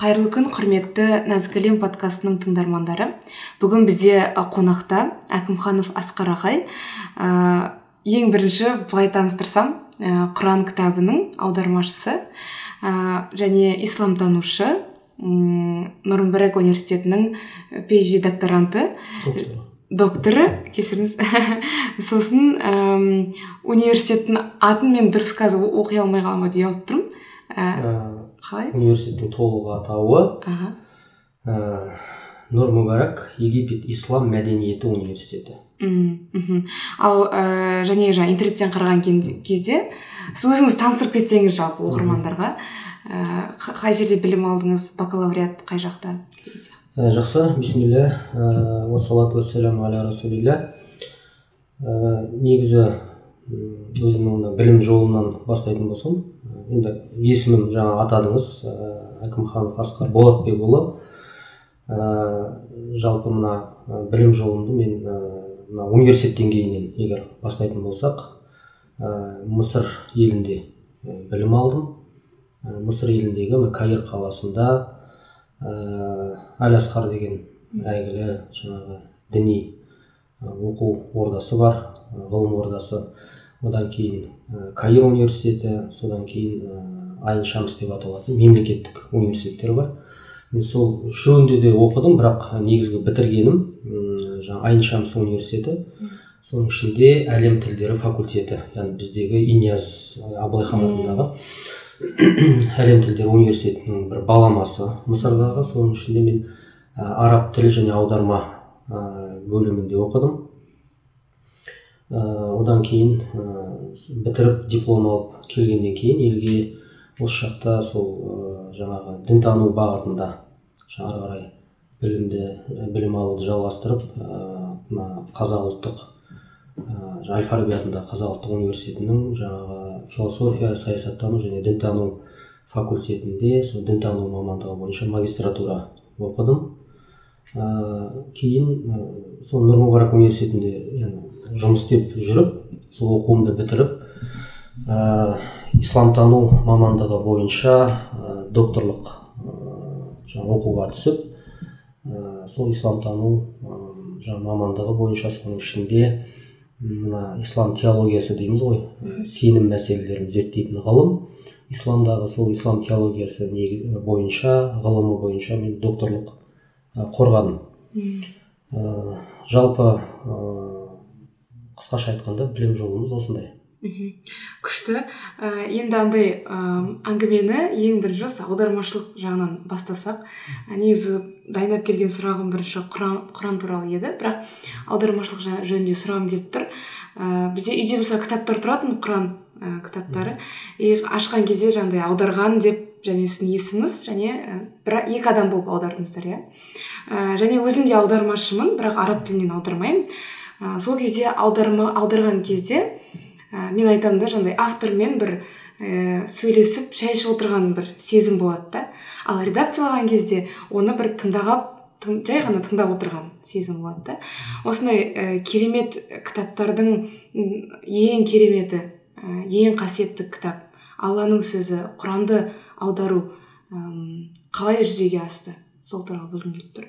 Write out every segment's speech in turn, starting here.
қайырлы күн құрметті нәзік әлем подкастының тыңдармандары. Бүгін бізде қонақта әкімханов асқар ағай. Ә, ең бірінші былай таныстырсам ә, құран кітабының аудармашысы ә, және исламтанушы нұрмбірек университетінің phd докторанты. Докторы кешіріңіз. Сосын университеттің атын мен дұрыс қазір оқи алмай қалғаныма ұялып тұрмын. Қалай? университеттің толық атауы аха. ә, нұр мүбәрак египет ислам мәдениеті университеті. Мхм. ал ә, және жаңа интернеттен қараған кезде сіз өзіңізді таныстырып кетсеңіз жалпы оқырмандарға ә, қай жерде білім алдыңыз бакалавриат қай жақта? Ә, жақсы бисмилля ә, уассалату уассаламу аля расулилля. Ә, негізі өзімнің білім жолынан бастайтын болсам ә, енді есімім жаңа атадыңыз ә, әкімханов асқар болатбекұлы ә, жалпы мына ә, білім жолымды мен мына университет деңгейінен егер бастайтын болсақ ә, мысыр елінде білім алдым. Мысыр еліндегі каир қаласында ә, әл асқар деген әйгілі жаңағы діни оқу ордасы бар ғылым ордасы. Одан кейін ә, каир университеті содан кейін ә, айн шамс деп аталатын мемлекеттік университеттер бар. Мен сол үшеуінде де оқыдым бірақ негізгі бітіргенім жаңағы айн шамс университеті. Соның ішінде әлем тілдері факультеті яғни біздегі инияз абылай хан атындағы әлем тілдері университетінің бір баламасы мысырдағы. Соның ішінде мен ә, араб тілі және аударма ә, бөлімінде оқыдым. Одан кейін с- бітіріп диплом алып келгеннен кейін елге осы жақта сол ә, жаңағы дінтану бағытында ары қарай білімді білім алуды жалғастырып мына қазақ ұлттық әл фараби атындағы қазақ ұлттық университетінің жаңағы философия саясаттану және дінтану факультетінде сол дінтану мамандығы бойынша магистратура оқыдым. Ә, кейін сол нұр мүбарак университетінде жұмыс істеп жүріп сол оқуымды бітіріп ә, исламтану мамандығы бойынша ә, докторлық ә, оқуға түсіп ә, сол исламтану ә, жаңағы мамандығы бойынша соның ішінде мына ислам теологиясы дейміз ғой сенім мәселелерін зерттейтін ғылым. Исламдағы сол ислам теологиясы бойынша ғылымы бойынша мен докторлық қорғадым. Ә, жалпы қысқаша айтқанда білім жолымыз осындай. Мхм. күшті. Ә, енді андай ә, әңгімені ең бірінші осы аудармашылық жағынан бастасақ ә, негізі дайындап келген сұрағым бірінші құран, құран туралы еді. Бірақ аудармашылық жа- жөнінде сұрағым келіп тұр. Ә, бізде үйде мысалы кітаптар тұратын құран ә, кітаптары. И ашқан кезде жаңағыдай аударған деп және сіздің есіміңіз және бір екі адам болып аудардыңыздар иә? Ә, және өзім де аудармашымын бірақ араб тілінен аудармаймын. Ә, сол кезде аударма аударған кезде ә, мен айтамын да жаңағыдай автормен бір ә, сөйлесіп шай ішіп отырған бір сезім болады да. Ал редакциялаған кезде оны бір тыңдағап тың- жай ғана тыңдап отырған сезім болады да. Осындай ә, керемет кітаптардың ең кереметі ә, ең қасиетті кітап. Алланың сөзі құранды аудару ым, қалай жүзеге асты? Сол туралы білгім келіп тұр.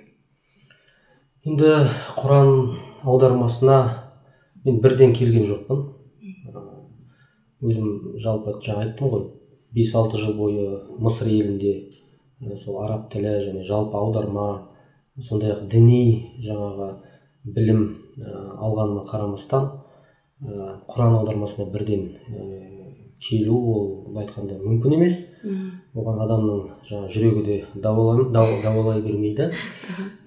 Енді құран аудармасына мен бірден келген жоқпын. Өзім жалпы жаңа айттым ғой бес алты жыл бойы мысыр елінде сол араб тілі және жалпы аударма сондай ақ діни жаңағы білім алғаныма қарамастан құран аудармасына бірден келу ол былай айтқанда мүмкін емес. Оған адамның жаңағы жүрегі де дауалай, дау- дауалай бермейді.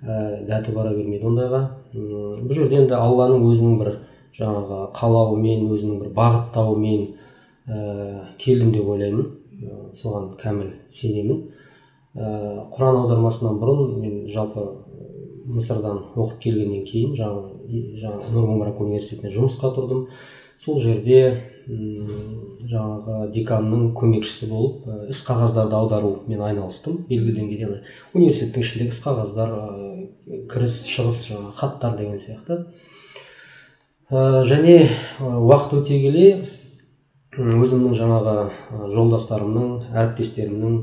Ә, дәті бара бермейді ондайға. М, бұл жерде енді алланың өзінің бір жаңағы қалауымен өзінің бір бағыттауымен ә, келдім деп ойлаймын. Ә, соған кәміл сенемін. Ә, құран аудармасынан бұрын мен жалпы мысырдан оқып келгеннен кейін жаңағы жаңағы нұр мүбарак университетіне жұмысқа тұрдым. Сол жерде жаңағы деканның көмекшісі болып іс қағаздарды аударумен айналыстым белгілі деңгейде. Университеттің ішіндегі іс қағаздар кіріс шығыс жаңағы хаттар деген сияқты. Және уақыт өте келе өзімнің жаңағы жолдастарымның әріптестерімнің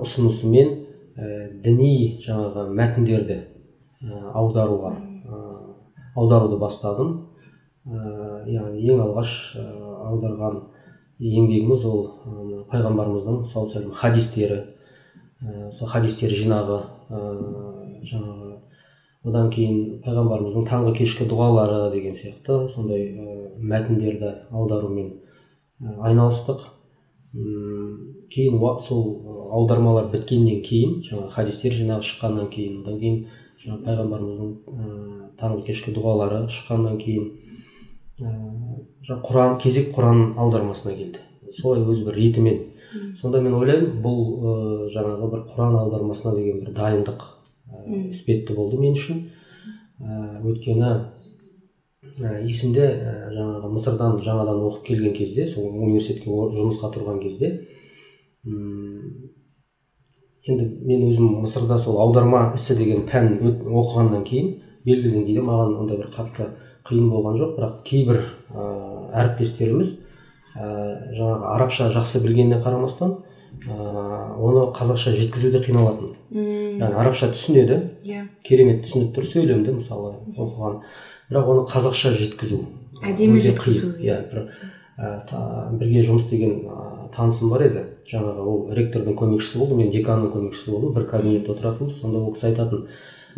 ұсынысымен ә, діни жаңағы мәтіндерді аударуға аударуды бастадым. Яғни ең алғаш ә, аударған еңбегіміз ол пайғамбарымыздың саллаллаху алейhi хадистері. Ә, сол хадистер жинағы жаңағы одан кейін пайғамбарымыздың таңғы кешкі дұғалары деген сияқты сондай мәтіндерді аударумен айналыстық. Кейін сол аудармалар біткеннен кейін жаңағы хадистер жинағы шыққаннан кейін одан кейін жаңағы пайғамбарымыздың таңғы кешкі дұғалары шыққаннан кейін ә, құран кезек құран аудармасына келді. Солай өз бір ретімен. Сонда мен ойлаймын бұл ә, жаңағы бір құран аудармасына деген бір дайындық іспетті болды мен үшін. Ә, өйткені ә, есімде ә, жаңағы мысырдан жаңадан оқып келген кезде сол университетке жұмысқа тұрған кезде енді мен өзім мысырда сол аударма ісі деген пән оқығаннан кейін белгілі деңгейде маған ондай бір қатты қиын болған жоқ бірақ кейбір ә, әріптестеріміз ә, жаңағы арабша жақсы білгеніне қарамастан ә, оны қазақша жеткізуде қиналатын. Яғни арабша түсінеді иә. керемет түсініп тұр сөйлемді мысалы оқыған. Бірақ оны қазақша жеткізу. Әдемі жеткізу иә. Бір ә, бірге жұмыс істеген ә, танысым бар еді. Жаңағы ол ректордың көмекшісі болды мен деканның көмекшісі болдым бір кабинетте отыратынбыз сонда ол кісі айтатын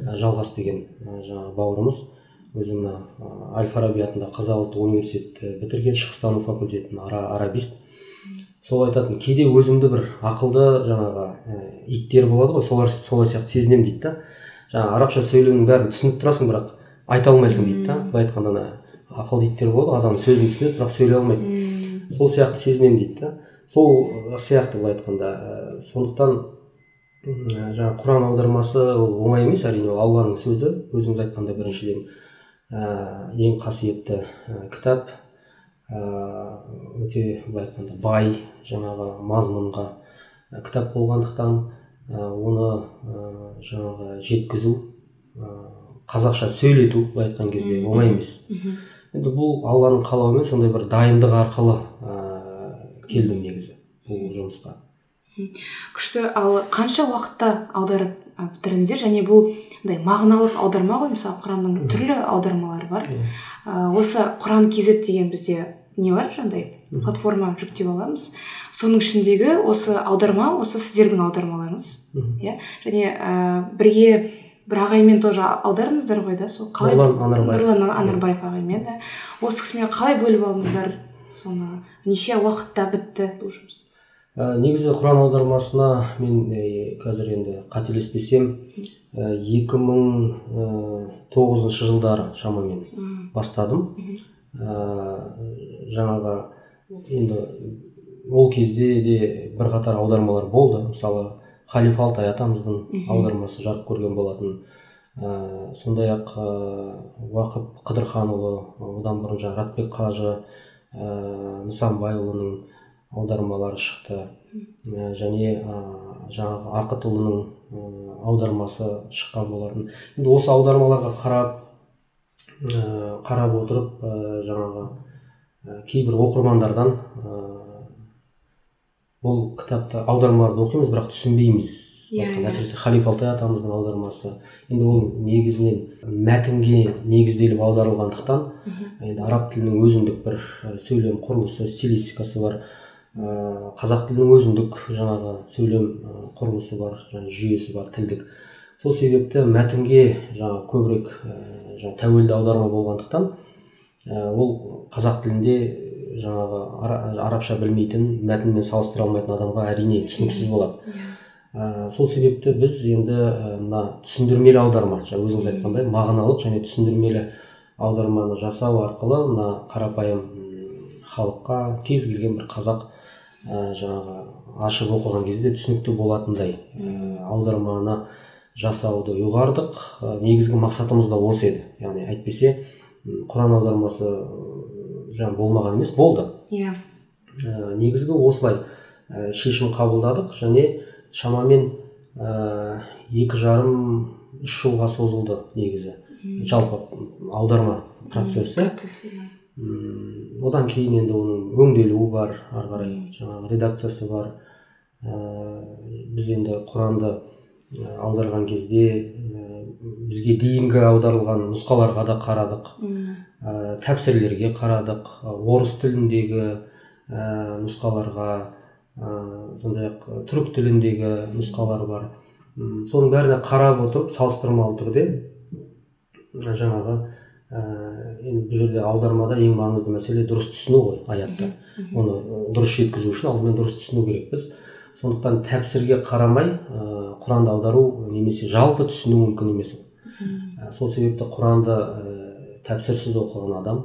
ә, жалғас деген ә, жаңағы бауырымыз. Өзі мына әл фараби атындағы қазақ ұлттық университетті бітірген шығыстану факультетін ара, арабист. Сол айтатын кейде өзімді бір ақылды жаңағы ә, иттер болады ғой солар солай сияқты сезінемін дейді да. Жаңағы арабша сөйлемнің бәрін түсініп тұрасың бірақ айта алмайсың дейді да. Былай айтқанда ана ақылды иттер болады ғой адамның сөзін түсінеді бірақ сөйлей алмайды. Сол сияқты сезінемін дейді да. Сол сияқты былай айтқанда ә, сондықтан жаңағы құран аудармасы ол оңай емес әрине ол алланың сөзі. Өзіңіз айтқандай біріншіден ә, ең қасиетті ә, кітап ә, өте былай айтқанда бай жаңағы мазмұнға ә, кітап болғандықтан ә, оны ә, жаңағы жеткізу ә, қазақша сөйлету былай айтқан кезде оңай емес. енді бұл алланың қалауымен сондай бір дайындық арқылы ә, келдім негізі бұл жұмысқа. Күшті ал қанша уақытта аударып бітірдіңіздер және бұл мындай мағыналық аударма ғой мысалы құранның түрлі аудармалары бар. Ә, осы құран kz деген бізде не бар? Жаңағыдай платформа жүктеп аламыз. Соның ішіндегі осы аударма осы сіздердің аудармаларыңыз иә? Және ә, бірге бір ағаймен тоже аудардыңыздар ғой да сол қалай? Нұрлан анарбаев ағаймен да. Осы кісімен қалай бөліп алдыңыздар? Соны неше уақытта бітті бұл жұмыс? Ә, негізі құран аудармасына мен ә, қазір енді қателеспесем екі мың тоғызыншы жылдары шамамен бастадым. Ә, жаңағы енді ол кезде де бірқатар аудармалар болды. Мысалы халифа алтай атамыздың аудармасы жарық көрген болатын. Ә, сондай ақ ә, уақып қыдырханұлы одан бұрын жаңағы ратбек қажы ә, нысанбайұлының аудармалары шықты. Ә, және ә, жаңағы ақытұлының ә, аудармасы шыққан болатын. Енді осы аудармаларға қарап ә, қарап отырып ә, жаңағы ә, кейбір оқырмандардан ә, бұл кітапты аудармаларды оқимыз бірақ түсінбейміз. Иә yeah, әсіресе халиф алтай атамыздың аудармасы. Енді ол негізінен мәтінге негізделіп аударылғандықтан енді араб тілінің өзіндік бір сөйлем құрылысы стилистикасы бар. Ә, қазақ тілінің өзіндік жаңағы сөйлем құрылысы бар жаңағы жүйесі бар тілдік. Сол себепті мәтінге жаңа көбірек ә, жаңа тәуелді аударма болғандықтан ол қазақ тілінде жаңағы арабша білмейтін мәтінмен салыстыра алмайтын адамға әрине түсініксіз болады. Ә, сол себепті біз енді мына түсіндірмелі аударма жаңа өзіңіз айтқандай мағыналық және түсіндірмелі аударманы жасау арқылы мына қарапайым халыққа кез келген бір қазақ ә, жаңағы ашып оқыған кезде түсінікті болатындай ә, аударманы жасауды ұйғардық. Ә, негізгі мақсатымыз да осы еді. Яғни әйтпесе құран аудармасы жаңа болмаған емес болды. Иә. Yeah. ә, негізгі осылай ә, шешім қабылдадық және шамамен ә, екі жарым үш жылға созылды негізі. Жалпы аударма процесі. Процесі одан кейін енді оның өңделуі бар ары қарай жаңағы редакциясы бар ә, біз енді құранды аударған кезде бізге дейінгі аударылған нұсқаларға да қарадық ә, тәпсірлерге қарадық орыс тіліндегі ә, нұсқаларға ә, сондай ақ түрік тіліндегі нұсқалар бар соның бәріне қарап отырып салыстырмалы түрде жаңағы ә, енді бұл жерде аудармада ең маңызды мәселе дұрыс түсіну ғой аятты оны дұрыс жеткізу үшін алдымен дұрыс түсіну керекпіз. Сондықтан тәпсірге қарамай ә, құранды аудару немесе жалпы түсіну мүмкін емес. Ә, сол себепті құранды ә, тәпсірсіз оқыған адам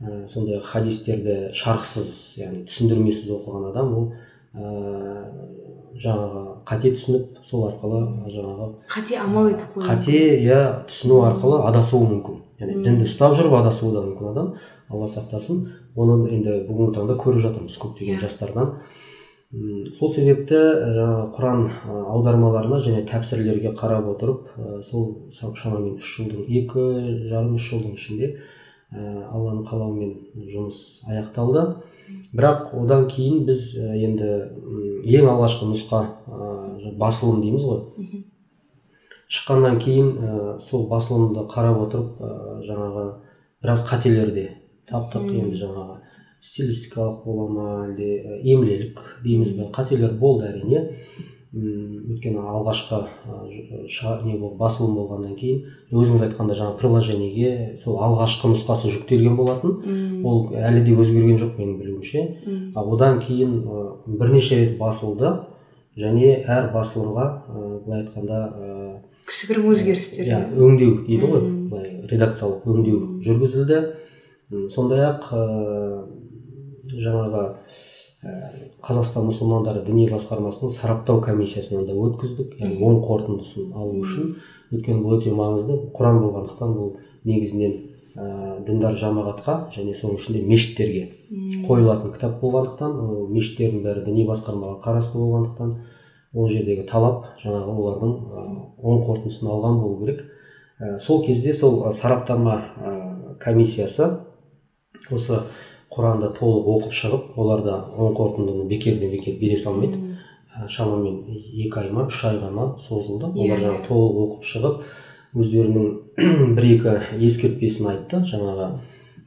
ә, сондай ақ хадистерді шархсыз яғни түсіндірмесіз оқыған адам ол ә, жаңағы қате түсініп сол арқылы жаңағы қате амал етіп қате иә түсіну арқылы адасуы мүмкін. Яғни дінді ұстап жүріп адасуы да мүмкін адам алла сақтасын. Оны енді бүгінгі таңда көріп жатырмыз көптеген иә. жастардан. Сол себепті жаңағы құран аудармаларына және тәпсірлерге қарап отырып сол шамамен үш жылдың екі жарым үш жылдың ішінде алланың қалауымен жұмыс аяқталды. Бірақ одан кейін біз енді ең алғашқы нұсқа басылым дейміз ғой. Шыққаннан кейін ә, сол басылымды қарап отырып ә, жаңағы біраз қателер де таптық енді жаңағы стилистикалық бола ма әлде емлелік дейміз бе қателер болды әрине. Өйткені алғашқы не бол, басылым болғаннан кейін өзіңіз айтқанда жаңағы приложениеге сол алғашқы нұсқасы жүктелген болатын. Ол әлі де өзгерген жоқ менің білуімше. Ал одан кейін бірнеше рет басылды және әр басылымға былай айтқанда кішігірім өзгерістер. иә өңдеу дейді ғой былай редакциялық өңдеу жүргізілді. Сондай ақ жаңағы қазақстан мұсылмандары діни басқармасының сараптау комиссиясынан да өткіздік. Яғни оң қорытындысын алу үшін. Өйткені бұл өте маңызды. Құран болғандықтан бұл негізінен ә, діндар жамағатқа және соның ішінде мешіттерге қойылатын кітап болғандықтан ол мешіттердің бәрі діни басқармаға қарасты болғандықтан ол жердегі талап жаңағы олардың оң қорытындысын алған болу керек. Ә, сол кезде сол сараптама ә, комиссиясы осы құранды толық оқып шығып олар да оң қорытындыны бекерден бекер бере салмайды. Ә, шамамен екі ай ма үш айға ма созылды. Yeah. олар иә, жаңағы иә. толық оқып шығып өздерінің бір екі ескертпесін айтты. Жаңағы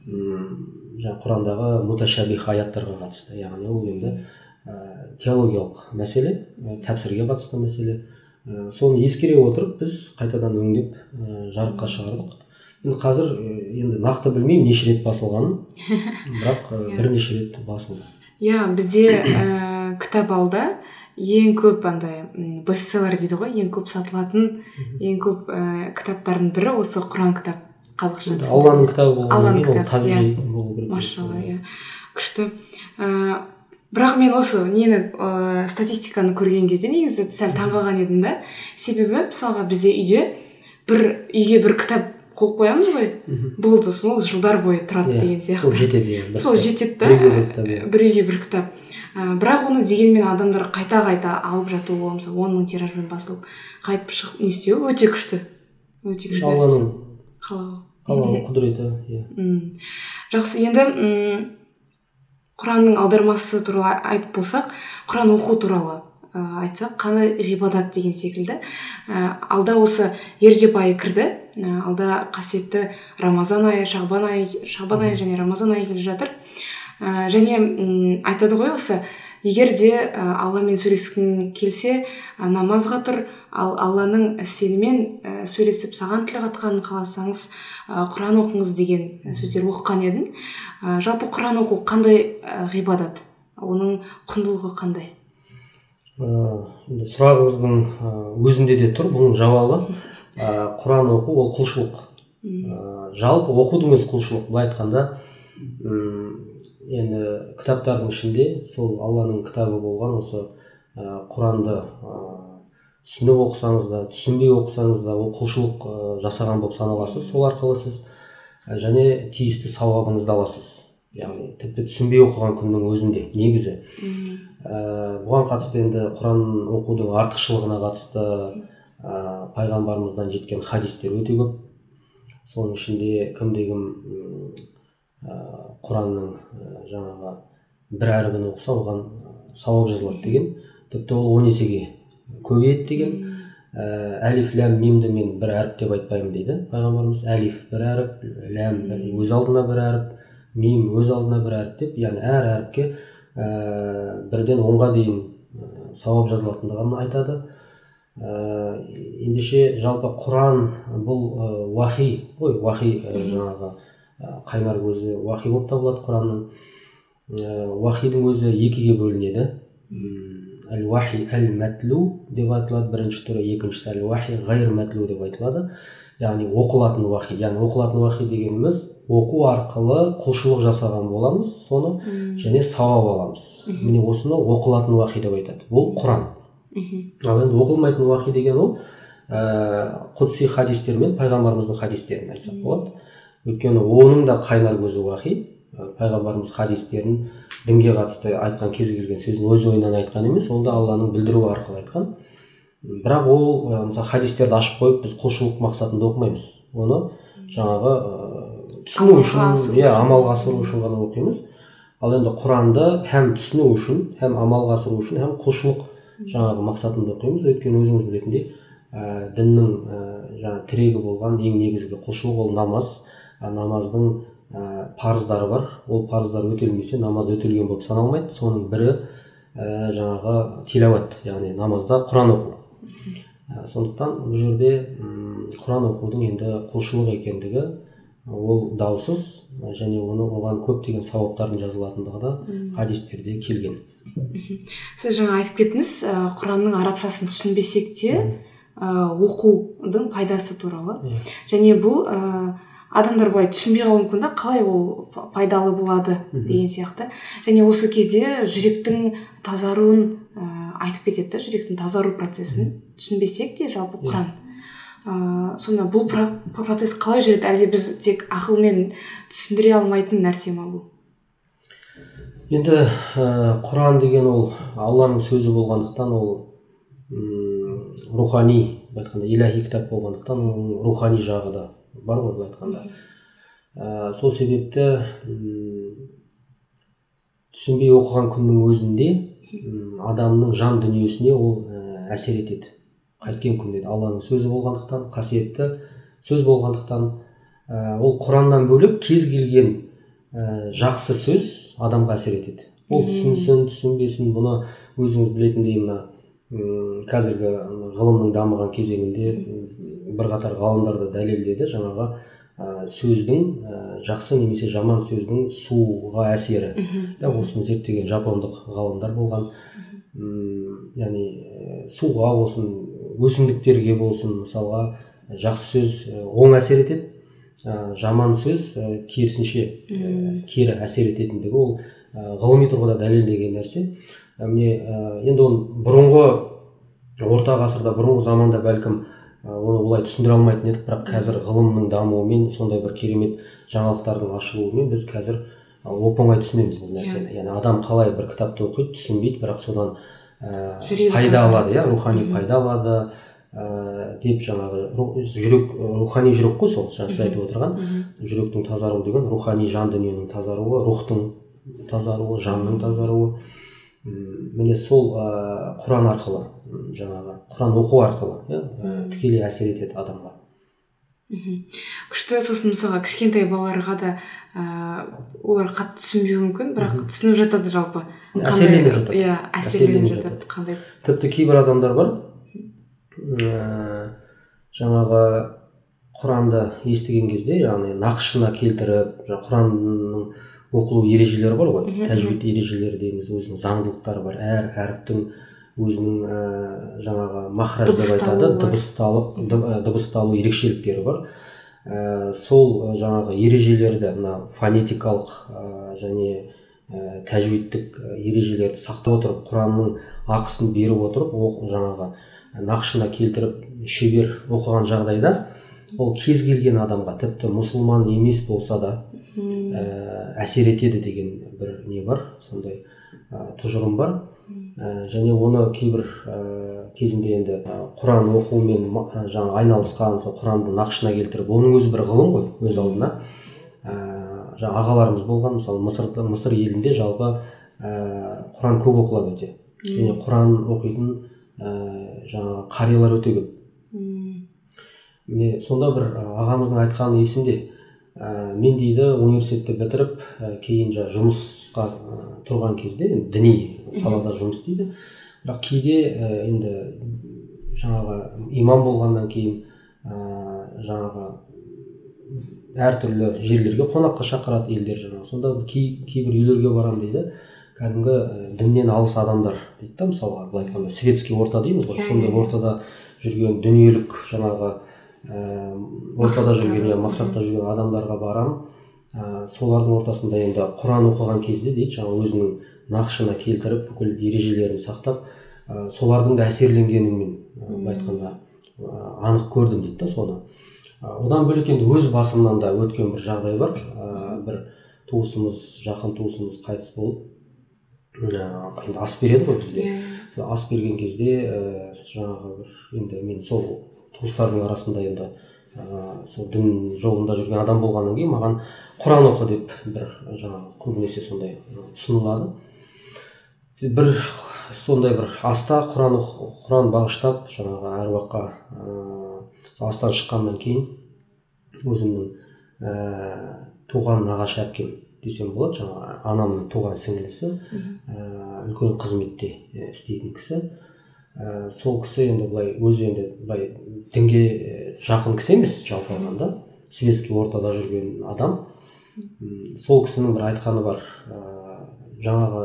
жаңағы құрандағы муташабих аяттарға қатысты. Яғни ол енді ә, теологиялық мәселе ә, тәпсірге қатысты мәселе. Ә, соны ескере отырып біз қайтадан өңдеп ә, жарыққа шығардық. Енді қазір енді нақты білмеймін неше рет басылғанын бірақ ә, бірнеше рет басылды. Иә бізде ә, кітап алда ең көп андай бестселлер дейді ғой ең көп сатылатын ең көп ә, кітаптардың бірі осы құран кітап қазақша алланың кітабы алланың кітабы иә. машалла иә. Күшті. Бірақ мен осы нені ә, статистиканы көрген кезде негізі сәл таңғалған едім да. Себебі мысалға бізде үйде бір үйге бір кітап қойып қоямыз ғой. Болды сол жылдар бойы тұрады иә, деген сияқты. сол жетеді сол жетеді да. Бір үйге бір кітап ә, бірақ оны дегенмен адамдар қайта қайта алып жатуы мысалы он мың тиражбен басылып қайтып шығып не істеу өте күшті. Өте күшті алланың қалауы алланың құдіреті иә. Жақсы енді құранның аудармасы туралы айтып болсақ құран оқу туралы ә, айтсақ қандай ғибадат деген секілді. Ә, алда осы ережеп айы кірді. Ә, алда қасиетті рамазан айы шағбан айы шағбан айы және рамазан айы келе жатыр. Ә, және айтады ғой осы егер де ә, алламен сөйлескің келсе ә, намазға тұр ал алланың сенімен ә, сөйлесіп саған тіл қатқанын қаласаңыз ә, құран оқыңыз деген сөздер оқыған едім ә, жалпы құран оқу қандай ә, ғибадат? Оның құндылығы қандай? Енді сұрағыңыздың өзінде де тұр бұның жауабы. Ә, құран оқу ол құлшылық. Ә, жалпы оқудың өзі құлшылық. Былай айтқанда енді кітаптардың ішінде сол алланың кітабы болған осы ә, құранды ә, түсініп оқысаңыз да түсінбей оқысаңыз да ол құлшылық ә, жасаған болып саналасыз. Сол арқылы сіз және тиісті сауабыңызды аласыз. Яғни тіпті түсінбей оқыған күннің өзінде негізі. Ә, бұған қатысты енді құран оқудың артықшылығына қатысты ә, пайғамбарымыздан жеткен хадистер өте көп. Соның ішінде кімде кім ә, құранның жаңағы бір әрібін оқыса оған сауап жазылады деген. Тіпті ол он есеге көбейеді деген. Ә, әлиф ләм мимді мен бір әріп деп айтпаймын дейді пайғамбарымыз. Әлиф бір әріп ләм өз алдына бір әріп мим өз алдына бір әріп деп яғни әр әріпке ә, бірден онға дейін сауап жазылатындығын айтады. Ә, ендеше жалпы құран бұл ә, уахи ғой уахи ә, жаңағы қайнар көзі уахи болып табылады құранның. Ә, уахидің өзі екіге бөлінеді. Әл уахи әл мәтлу деп айтылады. Бірінші түрі екіншісі әл уахи ғайр мәтлу деп айтылады. Яғни оқылатын уахи яғни оқылатын уахи дегеніміз оқу арқылы құлшылық жасаған боламыз соны және сауап аламыз. Міне осыны оқылатын уахи деп айтады. Бұл құран. Ал енді оқылмайтын уахи деген ол ә, құдси хадистер мен пайғамбарымыздың хадистерін айтсақ болады. Өйткені оның да қайнар көзі уахи пайғамбарымыз хадистерін дінге қатысты айтқан кез келген сөзін өз ойынан айтқан емес ол да алланың білдіруі арқылы айтқан. Бірақ ол мысалы хадистерді ашып қойып біз құлшылық мақсатында оқымаймыз. Оны жаңағы түсіну үшін иә амалға асыру үшін ғана оқимыз. Ал енді құранды һәм түсіну үшін һәм амалға асыру үшін һәм құлшылық жаңағы мақсатында оқимыз. Өйткені өзіңіз білетіндей ә, діннің ә, жаңағы тірегі болған ең негізгі құлшылық ол намаз. Намаздың ә, парыздары бар. Ол парыздар өтелмесе намаз өтелген болып саналмайды. Соның бірі ә, жаңағы тилауат яғни намазда құран оқу. Ә, сондықтан бұл жерде құран оқудың енді құлшылық екендігі ол даусыз және оны оған көптеген сауаптардың жазылатындығы да хадистерде келген. Сіз жаңа айтып кеттіңіз құранның арабшасын түсінбесек те оқудың пайдасы туралы. Және бұл адамдар былай түсінбей қалуы мүмкін да қалай ол пайдалы болады деген сияқты. Және осы кезде жүректің тазаруын ә, айтып кетеді да жүректің тазару процесін. Түсінбесек те жалпы құран. Ә, сонда бұл процесс қалай жүреді? Әлде біз тек ақылмен түсіндіре алмайтын нәрсе ма бұл? Енді ә, құран деген ол алланың сөзі болғандықтан ол рухани былай айтқанда иләхи кітап болғандықтан оның рухани жағы да бар ғой былай айтқанда. Ә, сол себепті түсінбей оқыған күннің өзінде адамның жан дүниесіне ол ә, әсер етеді. Қайткен күнде алланың сөзі болғандықтан қасиетті сөз болғандықтан ә, ол құраннан бөлек кез келген ә, жақсы сөз адамға әсер етеді. Ол түсінсін түсінбесін бұны өзіңіз білетіндей мына қазіргі ғылымның дамыған кезеңінде бірқатар ғалымдар да дәлелдеді. Жаңағы ә, сөздің ә, жақсы немесе жаман сөздің суға әсері. Иә осыны зерттеген жапондық ғалымдар болған. Үм, яғни ә, суға болсын өсімдіктерге болсын мысалға жақсы сөз оң әсер етеді. Ә, жаман сөз ә, керісінше ә, кері әсер ететіндігі ол ә, ғылыми тұрғыда дәлелдеген нәрсе. Міне ә, енді оны бұрынғы орта ғасырда бұрынғы заманда бәлкім оны олай түсіндіре алмайтын едік. бірақ қазір ғылымның дамуымен сондай бір керемет жаңалықтардың ашылуымен біз қазір оп оңай түсінеміз бұл нәрсені. Яғни адам қалай бір кітапты оқиды түсінбейді бірақ содан ә, пайда алады иә рухани пайда алады ә, деп жаңағы жүрек рухани жүрек қой сол жаңа сіз айтып отырған. Жүректің тазаруы деген рухани жан дүниенің тазаруы рухтың тазаруы жанның тазаруы. Міне сол ә, құран арқылы жаңағы құран оқу арқылы иә тікелей әсер етеді адамға. Күшті сосын мысалға кішкентай балаларға да ә, олар қатты түсінбеуі мүмкін бірақ түсініп жатады жалпы. Әсерленіп жатады. Иә әсерленіп жатады. қандай тіпті кейбір адамдар бар. Ә, жаңағы құранды естіген кезде яғни нақышына келтіріп құранның оқылу ережелері бар ғой. Тәжвид ережелері дейміз өзінің заңдылықтары бар. Әр әріптің өзінің ә, жаңағы махраж деп айтады дыбысталып дыбысталу ерекшеліктері бар. Ә, сол жаңағы ережелерді мына фонетикалық ә, және ә, тәжвидтік ережелерді сақтап отырып құранның ақысын беріп отырып ол жаңағы нақышына келтіріп шебер оқыған жағдайда ол кез келген адамға тіпті мұсылман емес болса да ә, әсер етеді деген бір не бар сондай ә, тұжырым бар. Ә, және оны кейбір ә, кезінде енді құран оқумен ә, жаңа айналысқан сол құранды нақышына келтіріп оның өзі бір ғылым ғой өз алдына. Ә, жаңа ағаларымыз болған мысалы мысырда мысыр елінде жалпы ә, құран көп оқылады өте. Және құран оқитын ә, жаңағы қариялар өте көп. Міне сонда бір ағамыздың айтқаны есімде ә, мен дейді университетті бітіріп ә, кейін жаңағы жұмысқа ә, тұрған кезде енді діни салада жұмыс істейді бірақ кейде ә, енді жаңағы имам болғаннан кейін ә, жаңағы әртүрлі жерлерге қонаққа шақырады елдер жаңағы. Сонда кей, кейбір үйлерге барамын дейді. Кәдімгі діннен алыс адамдар дейді да мысалға былай айтқанда светский орта дейміз ғой. Иә, сондай иә, иә. ортада жүрген дүниелік жаңағы ә, ортада жүрген иә мақсатта жүрген адамдарға барамын ә, солардың ортасында енді құран оқыған кезде дейді жаңағы өзінің нақышына келтіріп бүкіл ережелерін сақтап ә, солардың да әсерленгенін былай айтқанда анық көрдім дейді да соны. Одан бөлек енді өз басымнан да өткен бір жағдай бар. Ә, бір туысымыз жақын туысымыз қайтыс болып енді ас береді ғой бізде. Иә. ас берген кезде ә, жаңағы бір енді мен сол туыстардың арасында енді ә, сол дін жолында жүрген адам болғаннан кейін маған құран оқы деп бір жаңағы көбінесе сондай ұсынылады. Бір сондай бір аста құран құран бағыштап жаңағы әруаққа ә, астан шыққаннан кейін өзімнің ә, туған нағашы әпкем десем болады жаңағы анамның туған сіңлісі ә, үлкен қызметте істейтін кісі. Ә, сол кісі енді былай өзі енді былай дінге жақын кісі емес жалпы алғанда светский ортада жүрген адам. Сол кісінің бір айтқаны бар. Ә, жаңағы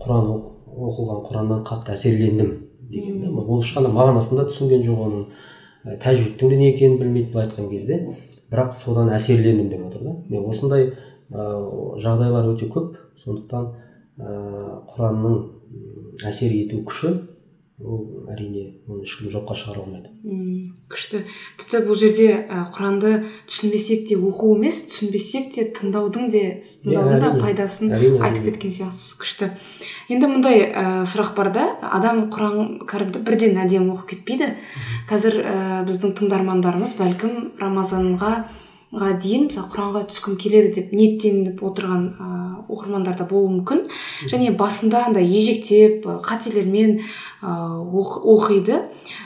құран оқылған құраннан қатты әсерлендім деген да ол ешқандай мағынасын да түсінген жоқ оның тәжвидтің де не екенін білмейді былай айтқан кезде. Бірақ содан әсерлендім деп отыр да. Мен осындай жағдайлар өте көп. Сондықтан ә, құранның әсер ету күші ол әрине оны ешкім жоққа шығара алмайды. Мм күшті. Тіпті бұл жерде ә, құранды түсінбесек те оқу емес түсінбесек те тыңдаудың де тыңдаудың да пайдасын айтып кеткен сияқтысыз. Күшті. Енді мындай ә, сұрақ бар да. Адам құран кәрімді бірден әдемі оқып кетпейді. Қазір ә, біздің тыңдармандарымыз бәлкім рамазанға ға дейін мысалы құранға түскім келеді деп ниеттеніп отырған ыыы оқырмандар да болуы мүмкін. Және басында андай ежектеп қателермен оқиды.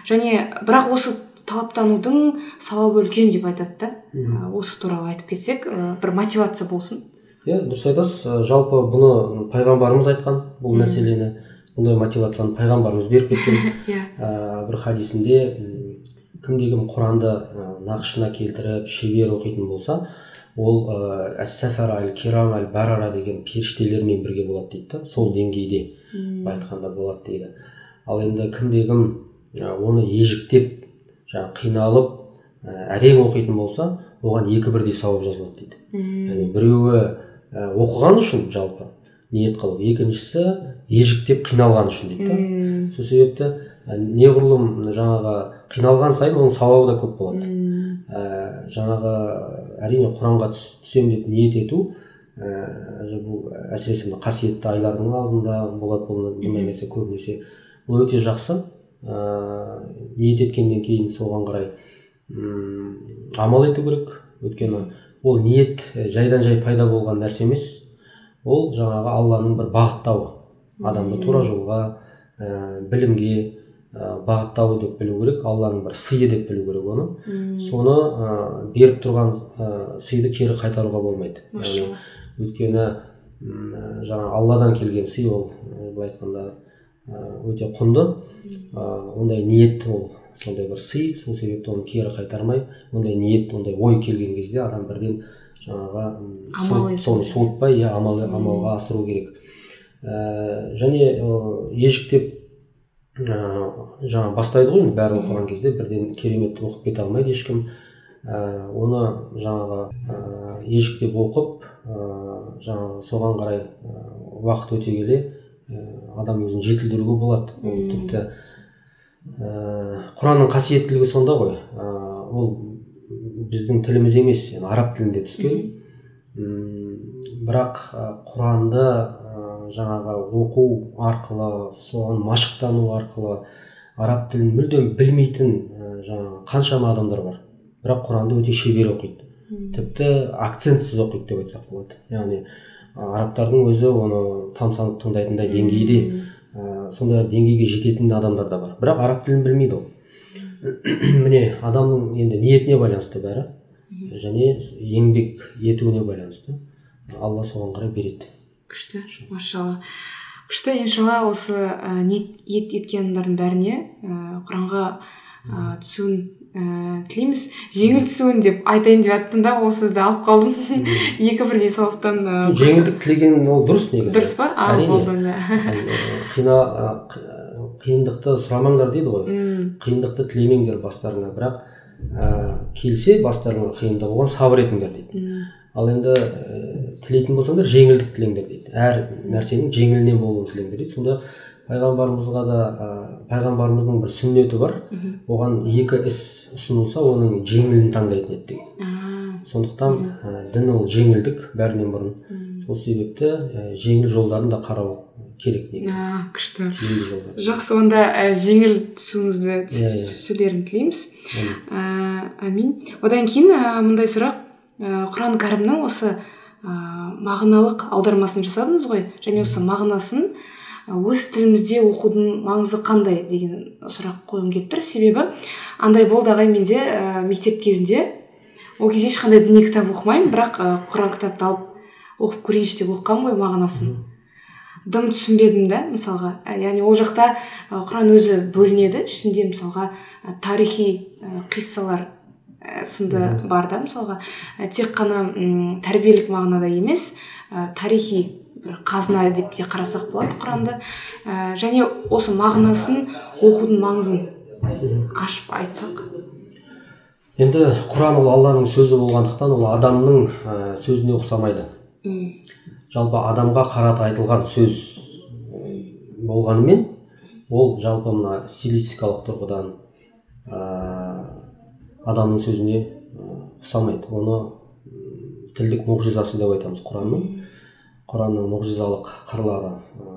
Және бірақ осы талаптанудың сауабы үлкен деп айтады да. Осы туралы айтып кетсек бір мотивация болсын. Иә дұрыс айтасыз. Жалпы бұны пайғамбарымыз айтқан бұл мәселені. Бұндай мотивацияны пайғамбарымыз беріп кеткен. Иә. Бір хадисінде кімде кім құранды нақышына келтіріп шебер оқитын болса ол әс әл кирам әл барара деген періштелермен бірге болады дейді да сол деңгейде былай айтқанда болады дейді. Ал енді кімде кім оны ежіктеп жаңағы қиналып әрең оқитын болса оған екі бірдей сауап жазылады дейді. Яғни біреуі оқыған үшін жалпы ниет қылып екіншісі ежіктеп қиналған үшін дейді да. Сол себепті неғұрлым жаңағы қиналған сайын оның сауабы да көп болады. Ә, жаңағы әрине құранға түсемін деп ниет ету ә, бұл әсіресе мына қасиетті айлардың алдында болады бұл бұндай нәрсе көбінесе бұл өте жақсы. Ә, ниет еткеннен кейін соған қарай ұм, амал ету керек. Өйткені ол ниет жайдан жай пайда болған нәрсе емес. Ол жаңағы алланың бір бағыттауы. Адамды тура жолға ә, білімге ә, бағыттауы деп білу керек алланың бір сыйы деп білу керек оны. Соны ә, беріп тұрған ә, сыйды кері қайтаруға болмайды. Яғни өйткені жаңа алладан келген сый ол былай айтқанда өте құнды. Ә, ондай ниет ол сондай бір сый сол себепті оны кері қайтармай ондай ниет ондай ой келген кезде адам бірден жаңағы соны суытпай иә амал амалға асыру керек. Ә, және ежіктеп ыыы жаңа бастайды ғой енді бәрі оқыған кезде бірден керемет оқып кете алмайды ешкім. Ә, оны жаңағы ә, ежіктеп оқып ә, жаңағы соған қарай ә, уақыт өте келе ә, адам өзін жетілдіруге болады. Ол тіпті ә, құранның қасиеттілігі сонда ғой. Ә, ол біздің тіліміз емес араб тілінде түскен. Бірақ құранды жаңағы оқу арқылы соған машықтану арқылы араб тілін мүлдем білмейтін жаңағы қаншама адамдар бар. Бірақ құранды өте шебер оқиды. Тіпті акцентсіз оқиды деп айтсақ болады. Яғни арабтардың өзі оны тамсанып тыңдайтындай деңгейде ә, сондай деңгейге жететін адамдар да бар. Бірақ араб тілін білмейді ол. Міне адамның енді ниетіне байланысты бәрі. Және еңбек етуіне байланысты. Алла соған қарай береді. Күшті машалла. күшті иншалла осы ә, ниет еткен адамдардың бәріне ә, құранға ә, түсуін ә, тілейміз. Жеңіл түсуін деп айтайын деп жаттым да ол сөзді алып қалдым. Екі бірдей сауаптан ә, жеңілдік тілеген ол дұрыс негізі. Дұрыс па? А болды қина қиындықты сұрамаңдар дейді ғой. Қиындықты тілемеңдер бастарыңа. Бірақ ә, келсе бастарыңа қиындық оған сабыр етіңдер дейді. Ал енді ә, тілейтін болсаңдар жеңілдік тілеңдер дейді. Әр нәрсенің жеңіліне болуын тілеңдер дейді. Сонда пайғамбарымызға да ә, пайғамбарымыздың бір сүннеті бар. Оған екі іс ұсынылса оның жеңілін таңдайтын еді деген. Сондықтан ә, дін ол жеңілдік бәрінен бұрын. Сол себепті ә, жеңіл жолдарын да қарау керек негізі. Күшті. Жақсы онда ә, жеңіл түсуіңізді Иә, иә. түсулерін тілейміз. Әмин. ә, әмин одан кейін ә, мындай сұрақ құран кәрімнің осы ә, мағыналық аудармасын жасадыңыз ғой? Және осы мағынасын ә, өз тілімізде оқудың маңызы қандай деген сұрақ қойғым келіп тұр. Себебі андай болды ағай менде ә, мектеп кезінде. Ол кезде ешқандай діни кітап оқымаймын бірақ ә, құран кітапты алып оқып көрейінші деп оқығанмын ғой мағынасын. Дым түсінбедім да мысалға. Яғни ол жақта құран өзі бөлінеді. Ішінде мысалға тарихи қиссалар сынды бар да мысалға. Ә, тек қана м, тәрбиелік мағынада емес ә, тарихи бір қазына деп те қарасақ болады құранды ә, және осы мағынасын оқудың маңызын ашып айтсақ. Енді құран ол алланың сөзі болғандықтан ол адамның ә, сөзіне ұқсамайды. Жалпы адамға қарата айтылған сөз болғанымен ол жалпы мына стилистикалық тұрғыдан ә, адамның сөзіне ұқсамайды. Оны тілдік мұғжизасы деп айтамыз құранның. Құранның мұғжизалық қырлары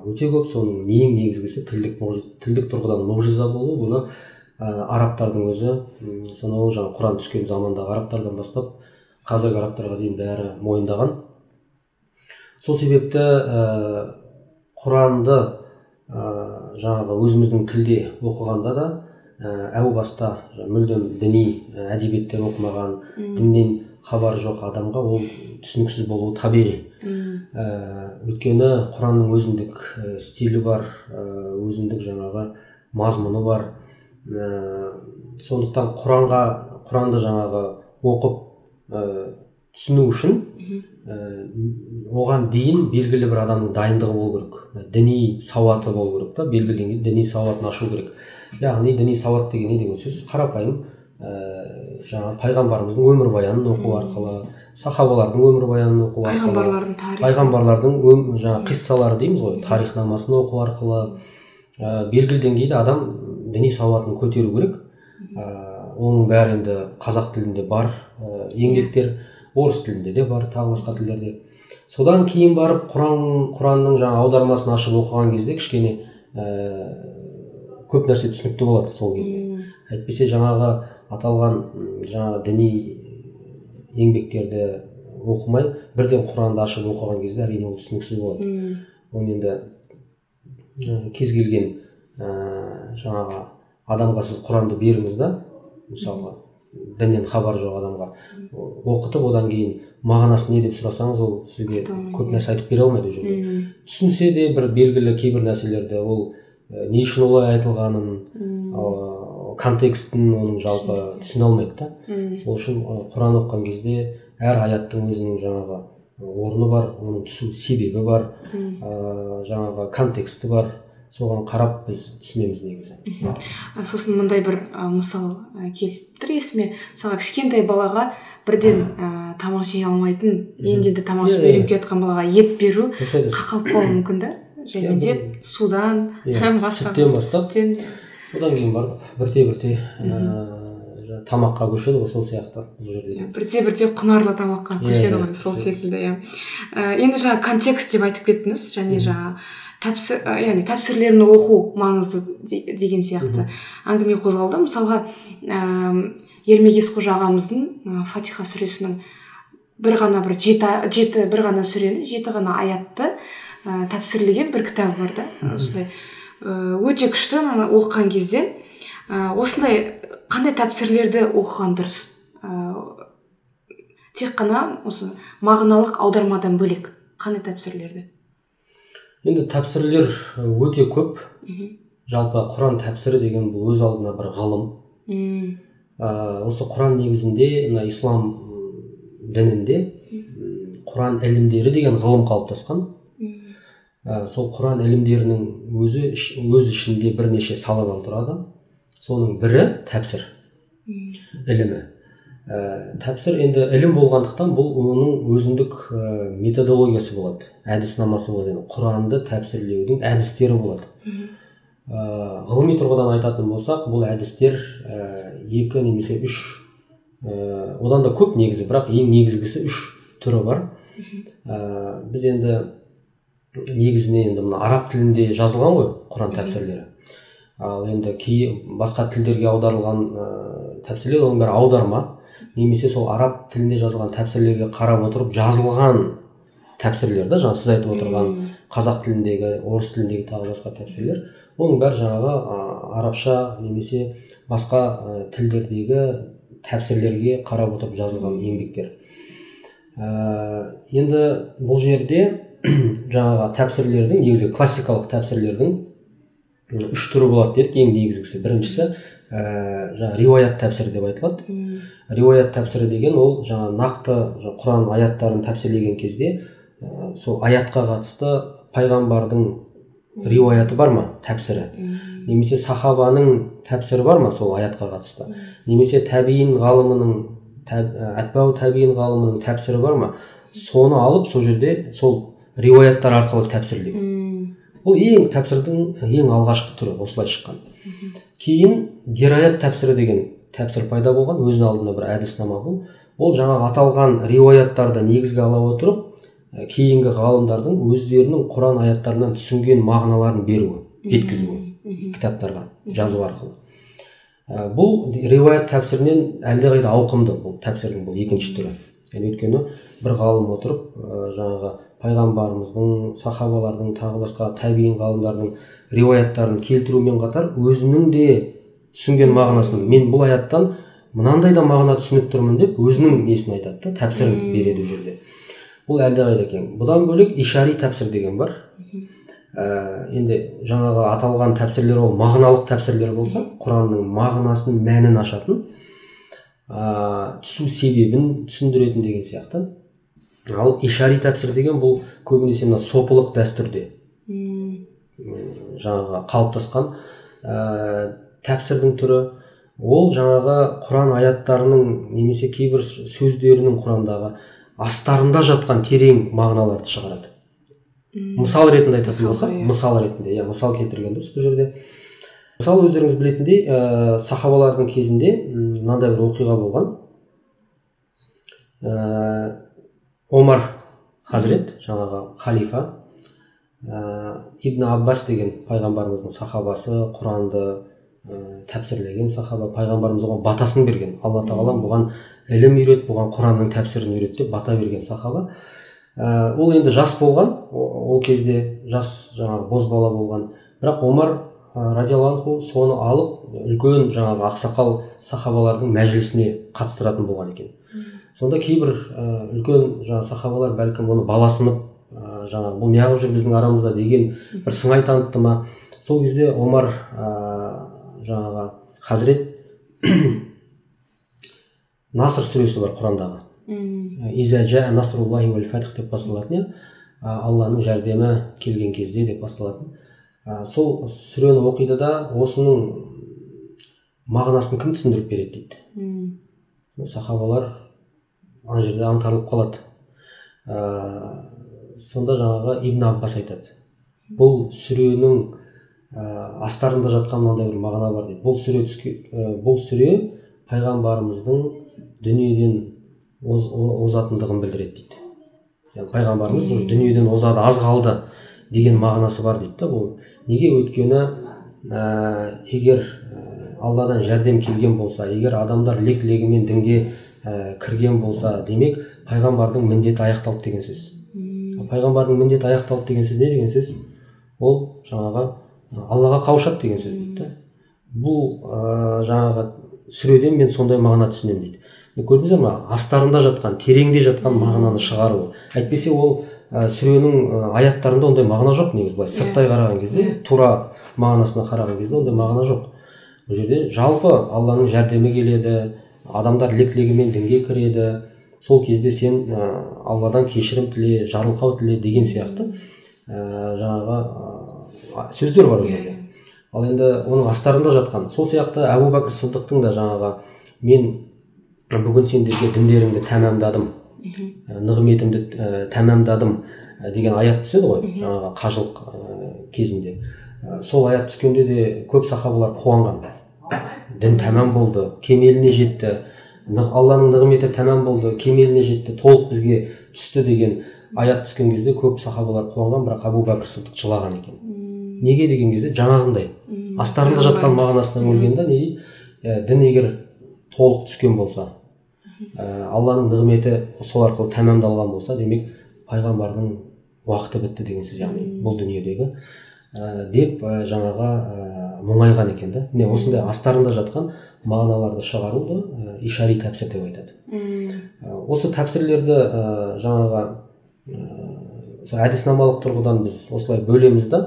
өте көп. Соның ең негізгісі тілдік тілдік тұрғыдан мұғжиза болу. Бұны ә, арабтардың өзі сонау жаңағы құран түскен замандағы арабтардан бастап қазіргі арабтарға дейін бәрі мойындаған. Сол себепті ә, құранды ә, жаңағы өзіміздің тілде оқығанда да әу баста мүлдем діни ә, әдебиеттер оқымаған діннен хабары жоқ адамға ол түсініксіз болуы табиғи. Ә, өйткені құранның өзіндік ә, стилі бар ә, өзіндік жаңағы мазмұны бар. Ә, сондықтан құранға құранды жаңағы оқып ә, түсіну үшін ә, оған дейін белгілі бір адамның дайындығы болу керек. Діни сауаты болу керек та белгілі деңгейде діни сауатын ашу керек. Яғни діни сауат деген не деген сөз қарапайым ә, жаңағы пайғамбарымыздың өмірбаянын оқу арқылы сахабалардың өмірбаянын оқу арқылы пайғамбарлардың тарихы пайғамбарлардың өм, жаңағы қиссалары дейміз ғой тарихнамасын оқу арқылы ә, белгілі деңгейде адам діни сауатын көтеру керек. Ә, оның бәрі енді қазақ тілінде бар ә, еңбектер орыс тілінде де бар тағы басқа тілдерде. Содан кейін барып құран құранның жаңа аудармасын ашып оқыған кезде кішкене ә, көп нәрсе түсінікті болады сол кезде. Әйтпесе жаңағы аталған жаңағы діни еңбектерді оқымай бірден құранды ашып оқыған кезде әрине ол түсініксіз болады. Оны енді кез келген ә, жаңағы адамға сіз құранды беріңіз да мысалға діннен хабар жоқ адамға оқытып одан кейін мағынасы не деп сұрасаңыз ол сізге көп нәрсе айтып бере алмайды ол жерде. Түсінсе де бір белгілі кейбір нәрселерді ол не үшін олай айтылғанын ә, контекстін оның жалпы түсіне алмайды да. Сол үшін құран оқыған кезде әр аяттың өзінің жаңағы орны бар оның түсу себебі бар ә, жаңағы контексті бар. Соған қарап біз түсінеміз негізі. Сосын мындай бір ә, мысал ә, келіп тұр есіме. Мысалға кішкентай балаға бірден ә, тамақ жей алмайтын енді енді тамақ жеп үйреніп келе жатқан балаға ет беру қақалып қалуы мүмкін да? Және де бұл- судан Иә, бастап сүттен бастап. сүттен одан кейін барып бірте бірте тамаққа көшеді ғой сол сияқты бұл жерде. Иә, бірте бірте құнарлы тамаққа Иә, көшеді ғой сол секілді иә. Енді жаңа контекст деп айтып кеттіңіз және жаңа тәпсір яғни тәпсірлерін оқу маңызды де- деген сияқты. Әңгіме қозғалды. Мысалға ә, ермек есқожа ағамыздың фатиха сүресінің бір ғана бір жеті, жеті бір ғана сүрені жеті ғана аятты ә, тәпсірлеген бір кітабы бар да осылай. Ә, өте күшті ананы оқыған кезде. Ә, осындай қандай тәпсірлерді оқыған дұрыс? Ә, тек қана осы мағыналық аудармадан бөлек қандай тәпсірлерді? Енді тәпсірлер өте көп. Жалпы құран тәпсірі деген бұл өз алдына бір ғылым. Ә, осы құран негізінде мына ислам дінінде құран ілімдері деген ғылым қалыптасқан. Ә, сол құран ілімдерінің өзі өз ішінде бірнеше саладан тұрады. Соның бірі тәпсір ілімі. Ә, тәпсір енді ілім болғандықтан бұл оның өзіндік ә, методологиясы болады. Әдіснамасы болады. Yani, құранды тәпсірлеудің әдістері болады. Ә, ғылыми тұрғыдан айтатын болсақ бұл әдістер ә, екі немесе үш ә, одан да көп негізі бірақ ең негізгісі үш түрі бар. Ә, біз енді негізінен енді мына араб тілінде жазылған ғой құран тәпсірлері. Ал енді кей басқа тілдерге аударылған ә, тәпсірлер оның бәрі аударма. Немесе сол араб тілінде жазылған тәпсірлерге қарап отырып жазылған тәпсірлер да жаңа сіз айтып отырған қазақ тіліндегі орыс тіліндегі тағы басқа тәпсірлер. Оның бәрі жаңағы арабша немесе басқа ә, тілдердегі тәпсірлерге қарап отырып жазылған еңбектер. Ә, енді бұл жерде жаңағы тәпсірлердің негізі классикалық тәпсірлердің үш түрі болады дедік. Ең негізгісі біріншісі ә, жаңағы риуаят тәпсірі деп айтылады. Риуаят тәпсірі деген ол жаңа нақты құран аяттарын тәпсірлеген кезде ә, сол аятқа қатысты пайғамбардың риуаяты бар ма? Тәпсірі. Немесе сахабаның тәпсірі бар ма сол аятқа қатысты? Немесе тәбиин ғалымының әтбау тәбиин ғалымының тәпсірі бар ма? Соны алып сол жерде сол риуаяттар арқылы тәпсірлеу. Бұл ең тәпсірдің ең алғашқы түрі осылай шыққан. Кейін дераят тәпсірі деген тәпсір пайда болған өзінің алдында бір әдіснама бұл. Ол жаңағы аталған риуаяттарды негізге ала отырып кейінгі ғалымдардың өздерінің құран аяттарынан түсінген мағыналарын беруі жеткізуі кітаптарға жазу арқылы. Ә, бұл риуаят тәпсірінен әлдеқайда ауқымды бұл тәпсірдің бұл екінші түрі. Яғни өйткені бір ғалым отырып ә, жаңағы пайғамбарымыздың сахабалардың тағы басқа тәбиин ғалымдардың риуаяттарын келтірумен қатар өзінің де түсінген мағынасын мен бұл аяттан мынандай да мағына түсініп тұрмын деп өзінің несін айтады да тәпсірін береді ол жерде. Бұл әлдеқайда кең. Бұдан бөлек ишари тәпсір деген бар. Ә, енді жаңағы аталған тәпсірлер ол мағыналық тәпсірлер болса құранның мағынасын мәнін ашатын ә, түсу себебін түсіндіретін деген сияқты. Ал ишари тәпсір деген бұл көбінесе мына сопылық дәстүрде. Жаңағы қалыптасқан ә, тәпсірдің түрі. Ол жаңағы құран аяттарының немесе кейбір сөздерінің құрандағы астарында жатқан терең мағыналарды шығарады. Мысал ретінде айтатын болсақ иә. мысал ретінде иә мысал келтірген дұрыс бұл жерде. Мысалы өздеріңіз білетіндей ә, сахабалардың кезінде мынандай бір оқиға болған. Ә, омар хазірет жаңағы халифа. Ә, ибн аббас деген пайғамбарымыздың сахабасы құранды ә, тәпсірлеген сахаба пайғамбарымыз оған батасын берген. Алла тағала бұған ілім үйрет бұған құранның тәпсірін үйрет деп бата берген сахаба. Ә, ол енді жас болған ол кезде жас жаңағы бозбала болған. Бірақ омар ә, радиаллаху соны алып үлкен жаңағы ақсақал сахабалардың мәжілісіне қатыстыратын болған екен. Сонда кейбір ә, үлкен жаңағы сахабалар бәлкім оны баласынып ә, жаңағы бұл неғып жүр біздің арамызда? деген бір сыңай танытты ма? Сол кезде омар ә, жаңағы хазірет наср сүресі бар құрандағы. Иза жа насруллахи уәл фатх деп басталатын иә. Алланың жәрдемі келген кезде деп басталатын. Ә, сол сүрені оқиды да осының мағынасын кім түсіндіріп береді дейді. Сахабалар ана жерде аңтарылып қалады. Ә, сонда жаңағы ибн аббас айтады. Бұл сүренің ә, астарында жатқан мынандай бір мағына бар дейді. Бұл сүре түске, ә, бұл сүре пайғамбарымыздың дүниеден оз, озатындығын білдіреді дейді. Яғни пайғамбарымыз уже дүниеден озады аз қалды деген мағынасы бар дейді да бұл. Неге өйткені ә, егер алладан жәрдем келген болса егер адамдар лек легімен дінге ә, кірген болса демек пайғамбардың міндеті аяқталды деген сөз. Пайғамбардың міндеті аяқталды деген сөз не деген сөз? Ол жаңағы аллаға қауышады деген сөз дейді да. Бұл ә, жаңағы сүреден мен сондай мағына түсінемін дейді. Көрдіңіздер ма астарында жатқан тереңде жатқан мағынаны шығару. Әйтпесе ол ә, сүренің ә, аяттарында ондай мағына жоқ негізі былай сырттай қараған кезде тура мағынасына қараған кезде ондай мағына жоқ. Бұл жерде жалпы алланың жәрдемі келеді адамдар лек легімен дінге кіреді. Сол кезде сен ә, алладан кешірім тіле жарылқау тіле деген сияқты ә, жаңағы ә, сөздер бар ол жерде ал енді оның астарында жатқан сол сияқты әбу бәкір сыдықтың да жаңағы мен бүгін сендерге діндеріңді тәмамдадым нығметімді ә, тәмамдадым деген аят түседі ғой жаңағы қажылық ә, кезінде. Сол аят түскенде де көп сахабалар қуанған. Дін тәмам болды кемеліне жетті. Алланың нығметі тәмам болды кемеліне жетті толық бізге түсті деген аят түскен кезде көп сахабалар қуанған бірақ әбу бәкір сыдық жылаған екен. Неге деген кезде жаңағындай. Астарында жатқан мағынасына өлген да не? Ә, дін егер толық түскен болса ә, алланың нығметі сол арқылы тәмамдалған болса демек пайғамбардың уақыты бітті деген сөз яғни бұл дүниедегі ә, деп ә, жаңағы ә, мұңайған екен да. Міне осындай астарында жатқан мағыналарды шығаруды ә, ишари тәпсір деп айтады. Ә, осы тәпсірлерді ә, жаңағы ә, әдіснамалық тұрғыдан біз осылай бөлеміз да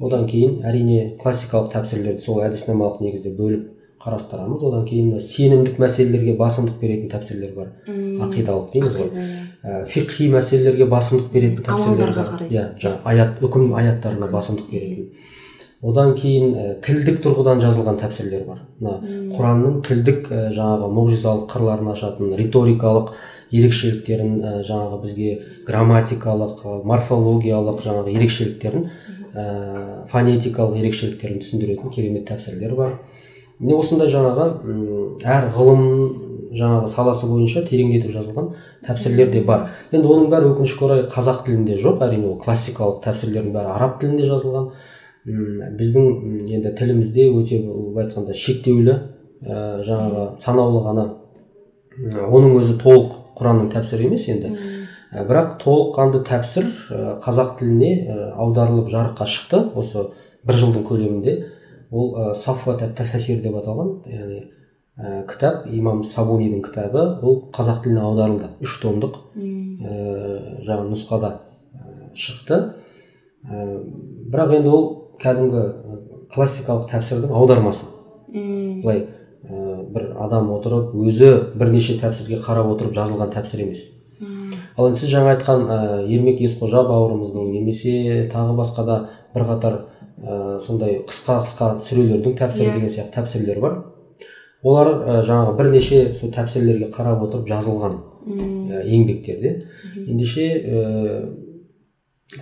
одан кейін әрине классикалық тәпсірлерді сол әдіснамалық негізде бөліп қарастырамыз. Одан кейін сенімдік мәселелерге басымдық беретін тәпсірлер бар. Ақидалық дейміз ғой. Ә, фиқхи мәселелерге басымдық беретін тәпсірлер бар. иә жаңағы аят үкім аяттарына басымдық беретін. Одан кейін ә, тілдік тұрғыдан жазылған тәпсірлер бар. Мына құранның тілдік ә, жаңағы мұғжизалық қырларын ашатын риторикалық ерекшеліктерін ә, жаңағы бізге грамматикалық морфологиялық жаңағы ерекшеліктерін ә, фонетикалық ерекшеліктерін түсіндіретін керемет тәпсірлер бар. Міне осындай жаңағы әр ғылым жаңағы саласы бойынша тереңдетіп жазылған тәпсірлер де бар. Енді оның бәрі өкінішке орай қазақ тілінде жоқ. Әрине ол классикалық тәпсірлердің бәрі араб тілінде жазылған. Біздің енді тілімізде өте былай айтқанда шектеулі ә, жаңағы санаулы ғана оның өзі толық құранның тәпсірі емес енді. Ә, бірақ толыққанды тәпсір ә, қазақ тіліне ә, аударылып жарыққа шықты осы бір жылдың көлемінде. Ол ә, тәфәсир деп аталған яғни ә, кітап имам сабунидің кітабы ол қазақ тіліне аударылды. Үш томдық ә, жаңағы нұсқада шықты. Ә, бірақ енді ол кәдімгі классикалық тәпсірдің аудармасы. Былай ә, бір адам отырып өзі бірнеше тәпсірге қарап отырып жазылған тәпсір емес. Ал енді сіз жаңа айтқан ә, ермек есқожа бауырымыздың немесе тағы басқа да бірқатар ә, сондай қысқа қысқа сүрелердің тәпсірі yeah. деген сияқты тәпсірлер бар. Олар ә, жаңағы бірнеше сол тәпсірлерге қарап отырып жазылған ә, еңбектерде ендеше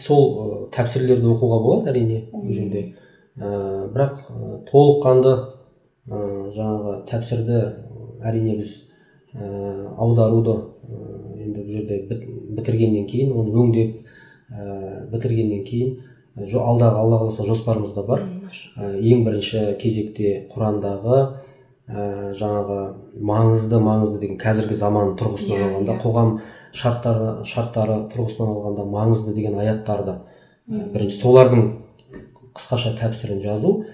сол ә, тәпсірлерді оқуға болады әрине ол жерде ә, бірақ ә, толыққанды ә, жаңағы тәпсірді әрине біз ә, аударуды ә, енді бұл жерде бітіргеннен кейін оны өңдеп ә, бітіргеннен кейін алдағы алла қаласа жоспарымыз да бар. Ә, ең бірінші кезекте құрандағы ә, жаңағы маңызды маңызды деген қазіргі заман тұрғысынан yeah, алғанда yeah. қоғам шарттары шарттары тұрғысынан алғанда маңызды деген аяттарды бірінші солардың қысқаша тәпсірін жазу.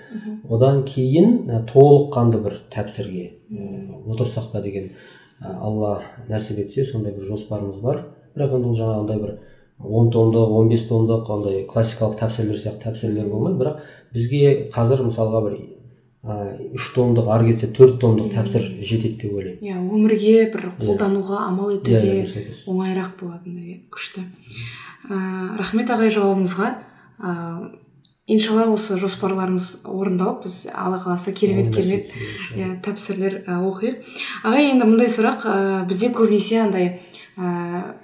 Одан кейін толыққанды бір тәпсірге отырсақ па деген алла нәсіп етсе сондай бір жоспарымыз бар. бірақ енді ол жаңағындай бір он томдық он бес томдық андай классикалық тәпсірлер сияқты тәпсірлер болмайды. Бірақ бізге қазір мысалға бір үш томдық ары кетсе төрт томдық тәпсір жетеді деп ойлаймын. Иә өмірге бір қолдануға амал етуге оңайырақ болатындай күшті. Ә, рахмет ағай жауабыңызға. Ә, иншалла осы жоспарларыңыз орындалып біз алла қаласа керемет керемет иә тәпсірлер оқиық. Ағай енді мындай сұрақ. Ә, бізде көбінесе андай ә,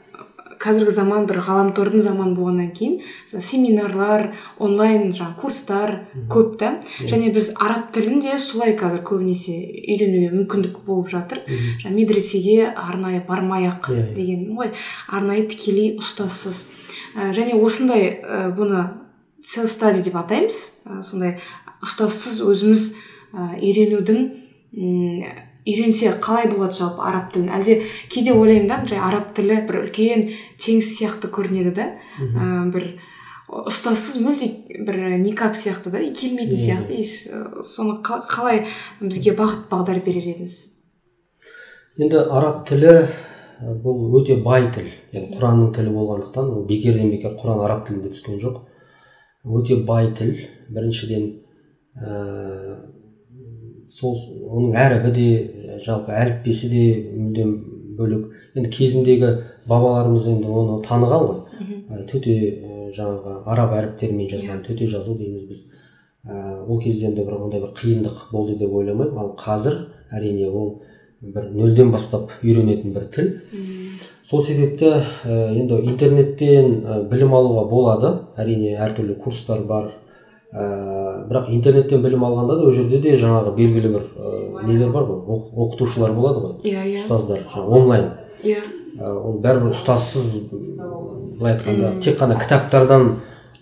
қазіргі заман бір ғаламтордың заманы болғаннан кейін семинарлар онлайн жаңағы курстар көп та. Және біз араб тілін де солай қазір көбінесе үйренуге мүмкіндік болып жатыр. Жаңағы медресеге арнайы бармай ақ иә, иә. деген ғой арнайы тікелей ұстазсыз. Ә, және осындай ә, бұны селф стади деп атаймыз. Ә, сондай ұстазсыз өзіміз үйренудің үйренсе қалай болады жалпы араб тілін? Әлде кейде ойлаймын да жай араб тілі бір үлкен теңіз сияқты көрінеді да. Ә, бір ұстазсыз мүлде бір никак сияқты да келмейтін сияқты. Еш соны қалай бізге бағыт бағдар берер едіңіз? Енді араб тілі бұл өте бай тіл. Яғни құранның тілі болғандықтан ол бекерден бекер құран араб тілінде түскен жоқ. Өте бай тіл. Біріншіден ә, сол оның әрібі де жалпы әліппесі де мүлдем бөлек. Енді кезіндегі бабаларымыз енді оны таныған ғой. Төте жаңағы араб әріптерімен жазған иә. төте жазу дейміз біз. Ә, ол кезде енді бір ондай бір қиындық болды деп ойламаймын. Ал қазір әрине ол бір нөлден бастап үйренетін бір тіл. Сол себепті енді интернеттен білім алуға болады. Әрине әртүрлі курстар бар ә, бірақ интернеттен білім алғанда да ол жерде де жаңағы белгілі бір ә, нелер бар ғой. Оқытушылар болады ғой. Иә иә. Ұстаздар онлайн. Иә. Ол бәрібір ұстазсыз былай айтқанда. Тек қана кітаптардан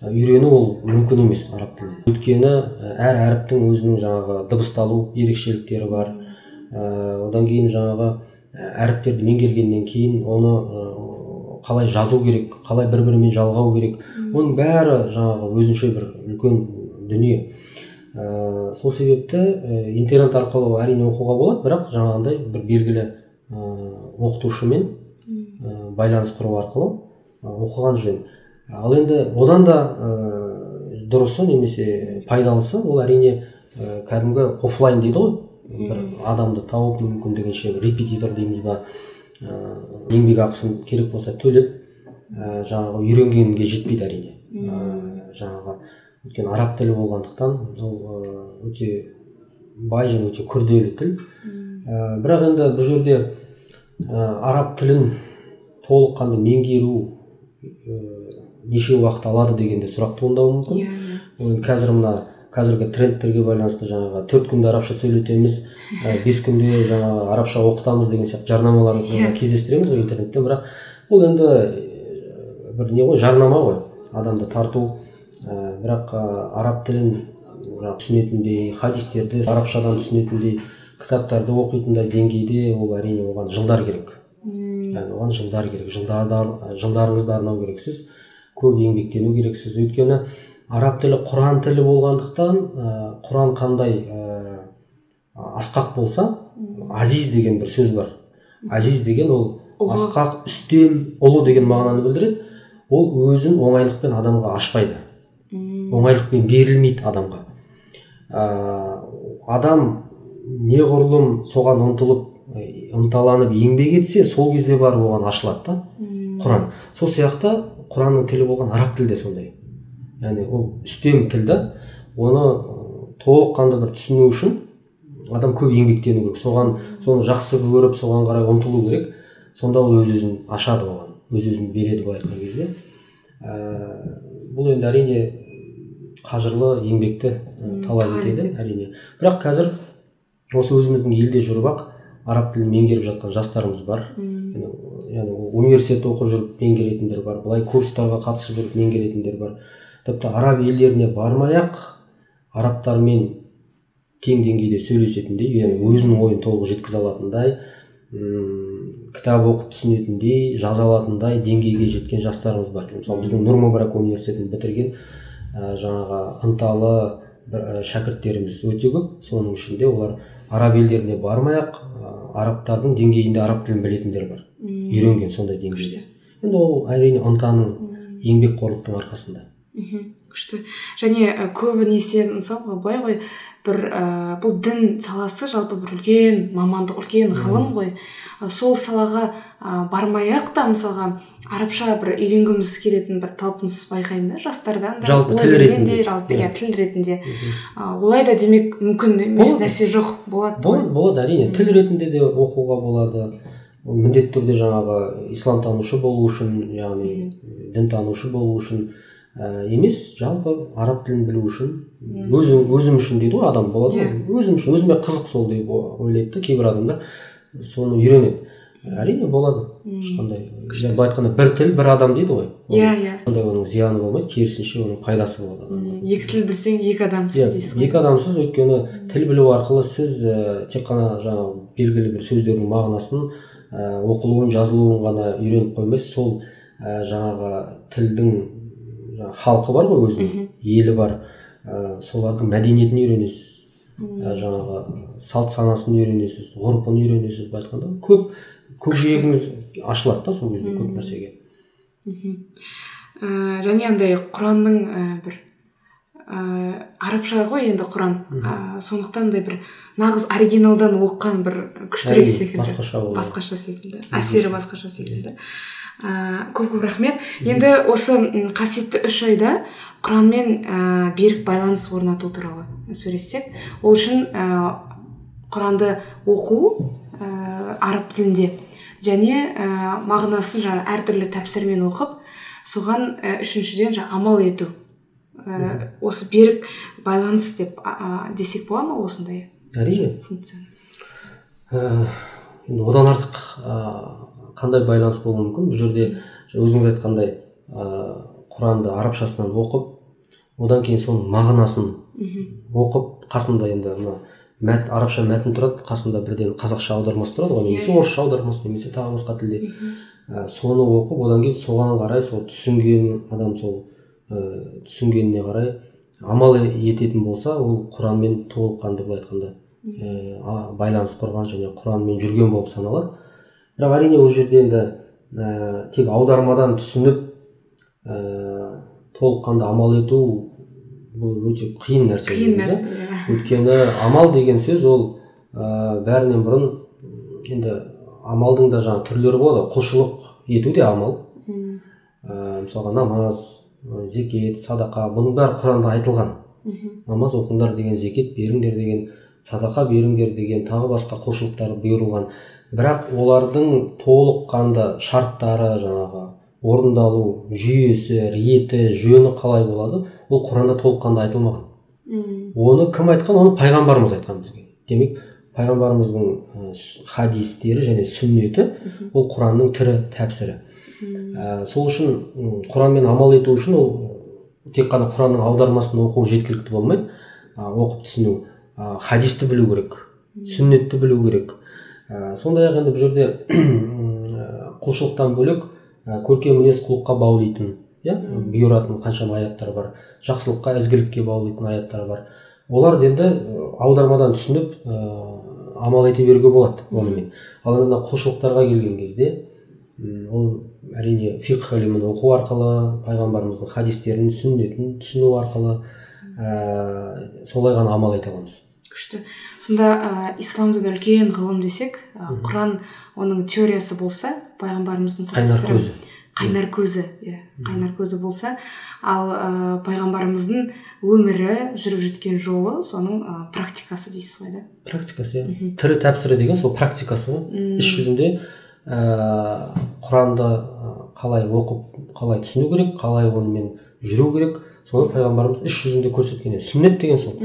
үйрену ол мүмкін емес араб тілін өйткені әр әріптің өзінің жаңағы дыбысталу ерекшеліктері бар. Ә, одан кейін жаңағы әріптерді меңгергеннен кейін оны қалай жазу керек қалай бір бірімен жалғау керек. Оның бәрі жаңағы өзінше бір үлкен дүние. Ә, сол себепті ә, интернет арқылы әрине оқуға болады бірақ жаңағындай бір белгілі ә, оқытушымен ә, байланыс құру арқылы оқыған жөн. Ал енді одан да ә, дұрысы немесе пайдалысы ол әрине ә, кәдімгі офлайн дейді ғой. Бір адамды тауып мүмкіндігінше репетитор дейміз ба ә, еңбек ақысын керек болса төлеп ә, жаңағы үйренгенге жетпейді әрине. Ә, жаңағы өйткені араб тілі болғандықтан ол өте бай және өте күрделі тіл. Ә, бірақ енді бұл жерде ә, араб тілін толыққанды меңгеру ә, неше уақыт алады деген де сұрақ туындауы мүмкін. Иә ол қазір мына қазіргі трендтерге байланысты жаңағы төрт күнде арабша сөйлетеміз ә, бес күнде жаңағы арабша оқытамыз деген сияқты жарнамаларды yeah. Иә. кездестіреміз ғой интернетте. Бірақ бұл енді бір не ғой жарнама ғой. Адамды тарту. Бірақ ә, араб тілін түсінетіндей хадистерді арабшадан түсінетіндей кітаптарды оқитындай деңгейде ол әрине оған жылдар керек. Яғни оған жылдар керек. Жылдарыңызды арнау керексіз көп еңбектену керексіз. Өйткені араб тілі құран тілі болғандықтан ә, құран қандай ә, асқақ болса азиз деген бір сөз бар. Азиз деген ол асқақ үстем ұлы деген мағынаны білдіреді. Ол өзін оңайлықпен адамға ашпайды. Оңайлықпен берілмейді адамға. Ә, адам неғұрлым соған ұмтылып ынталанып еңбек етсе сол кезде барып оған ашылады да құран. Сол сияқты құранның тілі болған араб тілі де сондай. Яғни ол үстем тіл да оны толыққанды бір түсіну үшін адам көп еңбектену керек. Соған соны жақсы көріп соған қарай ұмтылу керек. Сонда ол өз өзін ашады оған өз өзін береді былай айтқан кезде. Ә, бұл енді әрине қажырлы еңбекті талап етеді әрине. Бірақ қазір осы өзіміздің елде жүріп ақ араб тілін меңгеріп жатқан жастарымыз бар. Яғни университетте оқып жүріп меңгеретіндер бар былай курстарға қатысып жүріп меңгеретіндер бар. Тіпті араб елдеріне бармай ақ арабтармен тең деңгейде сөйлесетіндей яғни өзінің ойын толық жеткізе алатындай м кітап оқып түсінетіндей жаза алатындай деңгейге жеткен жастарымыз бар. Мысалы біздің нұр мүбарак университетін бітірген ә, жаңағы ынталы бір, шәкірттеріміз өте көп. Соның ішінде олар араб елдеріне бармай ақ арабтардың деңгейінде араб тілін білетіндер бар. Үйренген сондай деңгейде. енді ол әрине ынтаның еңбекқорлықтың арқасында. Мхм. Күшті. Және көбінесе мысалы былай ғой бір ә, бұл дін саласы жалпы бір үлкен мамандық үлкен ғылым ғой. Сол салаға ә, бармай ақ та мысалға арабша бір үйренгіміз келетін бір талпыныс байқаймын да жастардан да. Жалпы тіл ретінде. жалпы иә тіл ретінде. Олай да демек мүмкін емес нәрсе жоқ болады болады болады әрине. Тіл ретінде де оқуға болады. Ол міндетті түрде жаңағы исламтанушы болу үшін яғни дінтанушы болу үшін ә, емес жалпы араб тілін білу үшін. Өзім өзім үшін дейді ғой адам болады ғой. Yeah. өзім үшін өзіме қызық сол деп ойлайды да кейбір адамдар. Соны үйренеді. Әрине болады. Ешқандай былай айтқанда бір тіл бір адам дейді ғой. Иә иә. ондай оның зияны болмайды керісінше оның пайдасы болады екі тіл білсең екі адамсыз иә, дейсіз екі адамсыз өйткені тіл білу арқылы сіз ә, тек қана жаңағы белгілі бір сөздердің мағынасын ә, оқылуын жазылуын ғана үйреніп қоймайсыз. Сол ә, жаңағы тілдің жаңағы халқы бар ғой өзінің. Елі бар. Ә, солардың мәдениетін үйренесіз. Жаңағы салт санасын үйренесіз ғұрпын үйренесіз былай айтқанда көп көкжиегіңіз ашылады да сол кезде көп нәрсеге. Ә, және андай құранның ә, бір ә, арабша ғой енді құран. Ә, сондықтан андай бір нағыз оригиналдан оқыған бір күштірек секілді. басқаша басқаша секілді. Әсері басқаша секілді. Ә, көп көп рахмет. Енді осы қасиетті үш айда құранмен ә, берік байланыс орнату туралы сөйлессек ол үшін ә, құранды оқу ә, араб тілінде және ә, мағынасын жаңа әртүрлі тәпсірмен оқып соған ә, үшіншіден жаңа амал ету. Ә, осы берік байланыс деп ә, десек бола ма осындай әрине. функцияны? Ә, енді одан артық ә, қандай байланыс болуы мүмкін? Бұл жерде өзіңіз айтқандай ә, құранды арабшасынан оқып одан кейін соның мағынасын оқып қасында енді мына мәт арабша мәтін тұрады қасында бірден қазақша аудармасы тұрады ғой немесе орысша аудармасы немесе тағы басқа тілде. Ә, соны оқып одан кейін соған қарай сол түсінген адам сол ә, түсінгеніне қарай амал ететін болса ол құранмен толыққанды былай айтқанда ә, байланыс құрған және құранмен жүрген болып саналады. Бірақ әрине ол жерде енді ә, тек аудармадан түсініп ә, толыққанды амал ету бұл өте қиын нәрсе қиын нәрсе иә. өйткені амал деген сөз ол ә, бәрінен бұрын енді амалдың да жаңа түрлері болады. Құлшылық ету де амал. Ә, мысалға намаз зекет садақа бұның бәрі құранда айтылған. Намаз оқыңдар деген зекет беріңдер деген садақа беріңдер деген тағы басқа құлшылықтар бұйырылған. Бірақ олардың толыққанды шарттары жаңағы орындалу жүйесі реті жөні қалай болады ол құранда толыққанды айтылмаған. Оны кім айтқан? Оны пайғамбарымыз айтқан бізге. Демек пайғамбарымыздың хадистері және сүннеті ол құранның тірі тәпсірі. Ә, сол үшін құранмен амал ету үшін ол тек қана құранның аудармасын оқу жеткілікті болмайды. Оқып түсіну ә, хадисті білу керек сүннетті білу керек ә, сондай ақ енді бұл жерде құлшылықтан бөлек ә, көркем мінез құлыққа баулитын иә бұйыратын қаншама аяттар бар. Жақсылыққа ізгілікке баулитын аяттар бар. Оларды енді аудармадан түсініп ә, амал ете беруге болады онымен ал енді мына құлшылықтарға келген кезде ол әрине фиқх ілімін оқу арқылы пайғамбарымыздың хадистерін сүннетін түсіну арқылы ә, солай ғана амал ете аламыз. Күшті. Сонда ә, исламдың үлкен ғылым десек ә, құран оның теориясы болса пайғамбарымыздың қайнар көзі. Қайнар көзі иә қайнар көзі болса. Ал ә, пайғамбарымыздың өмірі жүріп жеткен жолы соның ә, практикасы дейсіз ғой да? Практикасы иә. Тірі тәпсірі деген сол практикасы ғой. Іс жүзінде ә, құранды қалай оқып қалай түсіну керек қалай онымен жүру керек. Соны пайғамбарымыз іс жүзінде көрсеткен сүннет деген сол.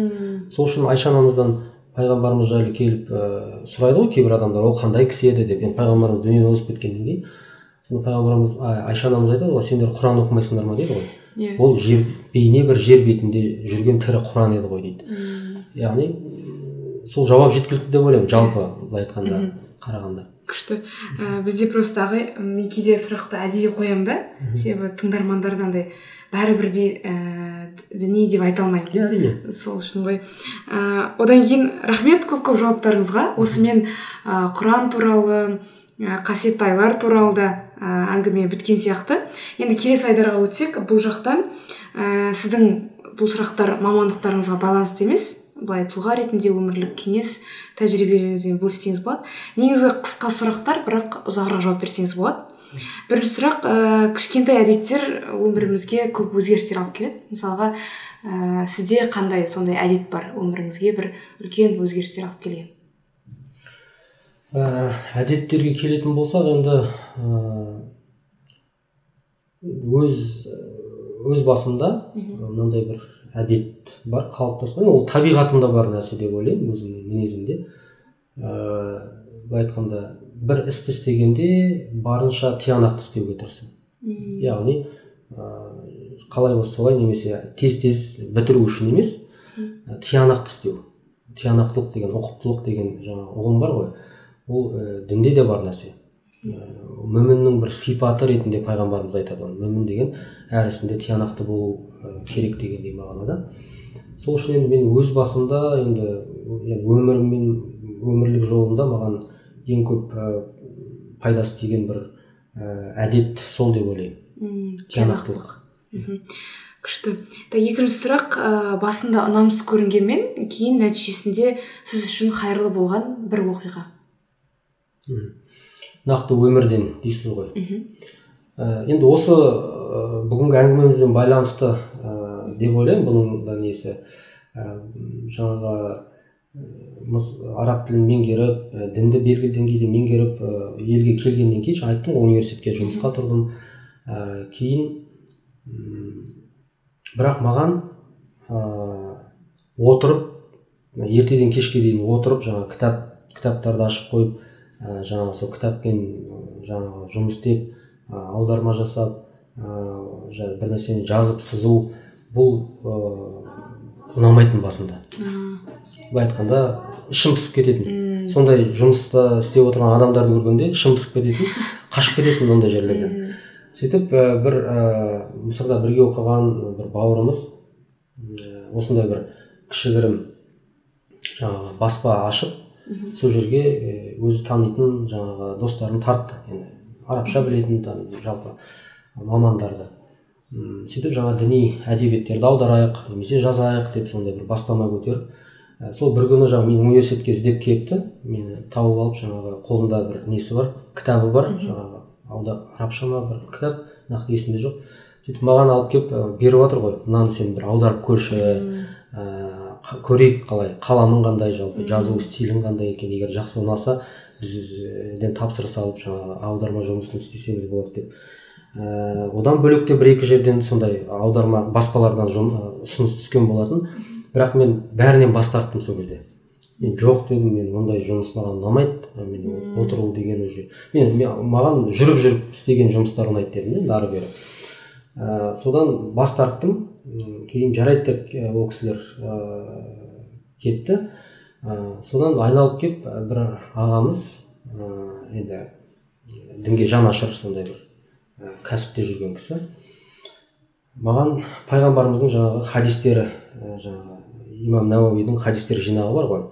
Сол үшін айша анамыздан пайғамбарымыз жайлы келіп ә, сұрайды ғой кейбір адамдар. Ол қандай кісі еді? деп. Енді пайғамбарымыз дүниеден озып кеткеннен кейін сонда пайғамбарымыз айша анамыз айтады ғой сендер құран оқымайсыңдар ма? дейді ғой. Иә. Ол жер бейне бір жер бетінде жүрген тірі құран еді ғой дейді. Яғни сол жауап жеткілікті деп ойлаймын жалпы былай айтқанда қарағанда. күшті. Ә, бізде просто ағай мен кейде сұрақты әдейі қоямын да. Себебі тыңдармандар андай бәрі бірдей ә, діни деп айта алмаймын. Иә әрине. Сол үшін ғой. Ә, одан кейін рахмет көп көп жауаптарыңызға. Осымен ә, құран туралы ә, қасиетті айлар туралы да ә, әңгіме біткен сияқты. Енді келесі айдарға өтсек бұл жақта ә, сіздің бұл сұрақтар мамандықтарыңызға байланысты емес. Былай тұлға ретінде өмірлік кеңес тәжірибелеріңізбен бөліссеңіз болады. Негізі қысқа сұрақтар бірақ ұзағырақ жауап берсеңіз болады. Бірінші сұрақ ә, кішкентай әдеттер өмірімізге көп өзгерістер алып келеді. Мысалға ә, сізде қандай сондай әдет бар өміріңізге бір үлкен өзгерістер алып келген? Ә, әдеттерге келетін болсақ енді өз өз басымда мынандай бір әдет бар қалыптасқан. Ол табиғатымда бар нәрсе деп ойлаймын өзімнің мінезімде. Ыыы былай айтқанда бір істі істегенде барынша тиянақты істеуге тырысамын яғни ыыы қалай болса солай немесе тез тез бітіру үшін емес тиянақты істеу. Тиянақтылық деген ұқыптылық деген жаңағы ұғым бар ғой. Ол ә, дінде де бар нәрсе. Мүміннің бір сипаты ретінде пайғамбарымыз айтады оны. Мүмін деген әр ісінде тиянақты болу керек дегендей мағынада сол үшін енді мен өз басымда енді өміріммен өмірлік жолымда маған ең көп пайдасы тиген бір әдет сол деп ойлаймын. Тиянақтылық күшті. Екінші сұрақ ә, басында ұнамсыз көрінгенмен кейін нәтижесінде сіз үшін қайырлы болған бір оқиға. Нақты өмірден дейсіз ғой. Ә, енді осы ә, бүгінгі әңгімемізбен байланысты ә, деп ойлаймын. Бұның да несі? Ә, жаңағы араб тілін меңгеріп ә, дінді белгілі деңгейде меңгеріп ә, елге келгеннен кейін жаңа айттым ғой университетке жұмысқа тұрдым. Ә, кейін бірақ маған ә, отырып ертеден кешке дейін отырып жаңа кітап кітаптарды ашып қойып ә, жаңағы сол кітаппен жаңағы жұмыс істеп ә, аударма жасап ә, бір нәрсені жазып сызу бұл ұнамайтын басында былай айтқанда ішім пысып кететін. Сондай жұмыста істеп отырған адамдарды көргенде ішім пысып кететін қашып кететін ондай жерлерден. Сөйтіп ә, бір ә, мысырда бірге оқыған бір бауырымыз ә, осындай бір кішігірім жаңағы баспа ашып сол жерге өзі танитын жаңағы достарын тартты. Енді арабша білетін жалпы мамандарды. Сөйтіп жаңа діни әдебиеттерді аударайық немесе жазайық деп сондай бір бастама көтеріп ә, сол бір күні жаңағы мен университетке іздеп келіпті. Мені тауып алып жаңағы қолында бір несі бар? Кітабы бар. Жаңағы арабша ма бір кітап. Нақты есімде жоқ. Сөйтіп маған алып келіп беріп жатыр ғой. Мынаны сен бір аударып көрші ә, көрейік қалай? Қаламың қандай жалпы? Жазу стилің қандай екен? Егер жақсы ұнаса бізден тапсырыс алып жаңағы аударма жұмысын істесеңіз болады деп. Ә, одан бөлек те бір екі жерден сондай аударма баспалардан ұсыныс түскен болатын. Бірақ мен бәрінен бас тарттым сол кезде. Мен жоқ дедім мен ондай жұмыс маған ұнамайды мен отыру деген уже мен, маған жүріп жүріп істеген жұмыстар ұнайды дедім енді ары бері. Ә, содан бас тарттым. Кейін жарайды деп ол кісілер ә, кетті. Ә, содан айналып келіп бір ағамыз ә, енді дінге жан ашыр сондай бір ә, кәсіпте жүрген кісі. Маған пайғамбарымыздың жаңағы хадистері ә, жаңағы имам науауидің хадистер жинағы бар ғой.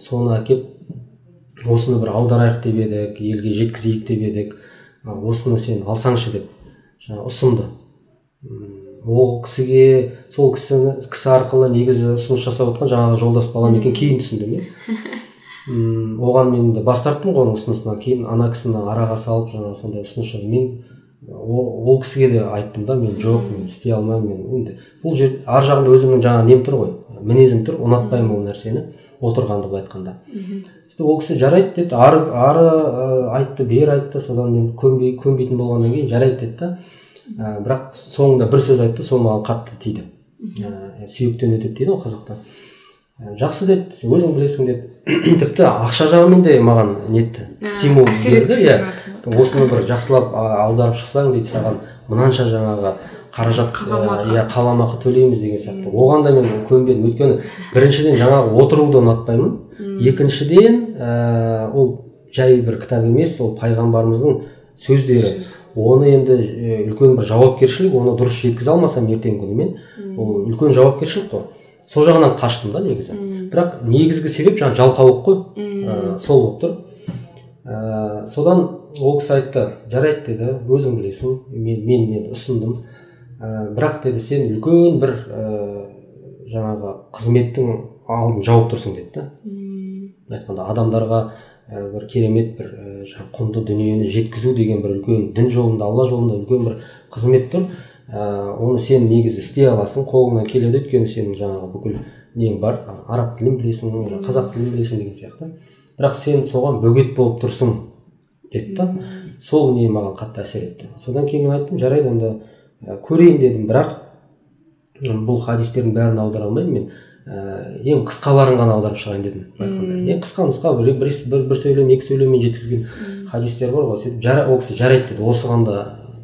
Соны әкеп осыны бір аударайық деп едік елге жеткізейік деп едік. Осыны сен алсаңшы деп жаңа ұсынды. Ол кісіге сол кісі кісі арқылы негізі ұсыныс жасап отқан жаңағы жолдас балам екен кейін түсіндім иә оған мен де бас тарттым ғой оның ұсынысынан. Кейін ана кісіні араға салып жаңағы сондай ұсыныс мен ол, кісіге де айттым да мен жоқ мен істей алмаймын мен енді бұл жер ар жағында өзімнің жаңағы нем тұр ғой мінезім тұр ұнатпаймын ол нәрсені отырғанды былай айтқанда. Сөйтіп ол кісі жарайды деді ары ары айтты бері айтты содан мен көнбей көнбейтін болғаннан кейін жарайды деді да. Бірақ соңында бір сөз айтты сол маған қатты тиді. Ә, сүйектен өтеді дейді ғой қазақта. Жақсы деді өзің білесің деді. Тіпті ақша жағымен де маған нетті. Стимул берді иә. Осыны бір жақсылап аударып шықсаң дейді саған мынанша жаңағы қаражат иә қаламақы төлейміз деген сияқты. Оған да мен көнбедім. Өйткені біріншіден жаңағы отыруды ұнатпаймын. Екіншіден ә, ол жай бір кітап емес ол пайғамбарымыздың сөздері. Оны енді үлкен бір жауапкершілік оны дұрыс жеткізе алмасам ертеңгі күні мен ол үлкен жауапкершілік қой. Сол жағынан қаштым да негізі. Бірақ негізгі себеп жаңағы жалқаулық қой. Ә, сол болып тұр. Ә, содан ол кісі айтты жарайды деді өзің білесің мен мен, мен ұсындым. Ә, бірақ деді сен үлкен бір ә, жаңағы қызметтің алдын жауып тұрсың деді да. Айтқанда адамдарға ә, бір керемет бір ә, құнды дүниені жеткізу деген бір үлкен дін жолында алла жолында үлкен бір қызмет тұр. Ә, оны сен негізі істей аласың қолыңнан келеді өйткені сенің жаңағы бүкіл нең бар араб тілін білесің қазақ тілін білесің деген сияқты. Бірақ сен соған бөгет болып тұрсың. Деді да сол не маған қатты әсер етті. Содан кейін мен айттым жарайды онда көрейін дедім. Бірақ бұл хадистердің бәрін аудара алмаймын мен. Ә, ең қысқаларын ғана аударып шығайын дедім айтқанда. Ең қысқа нұсқа бір, бір, бір, бір сөйлем екі сөйлеммен жеткізген хадистер бар ғой. Сөйтіп жара, ол кісі жарайды деді. Осыған да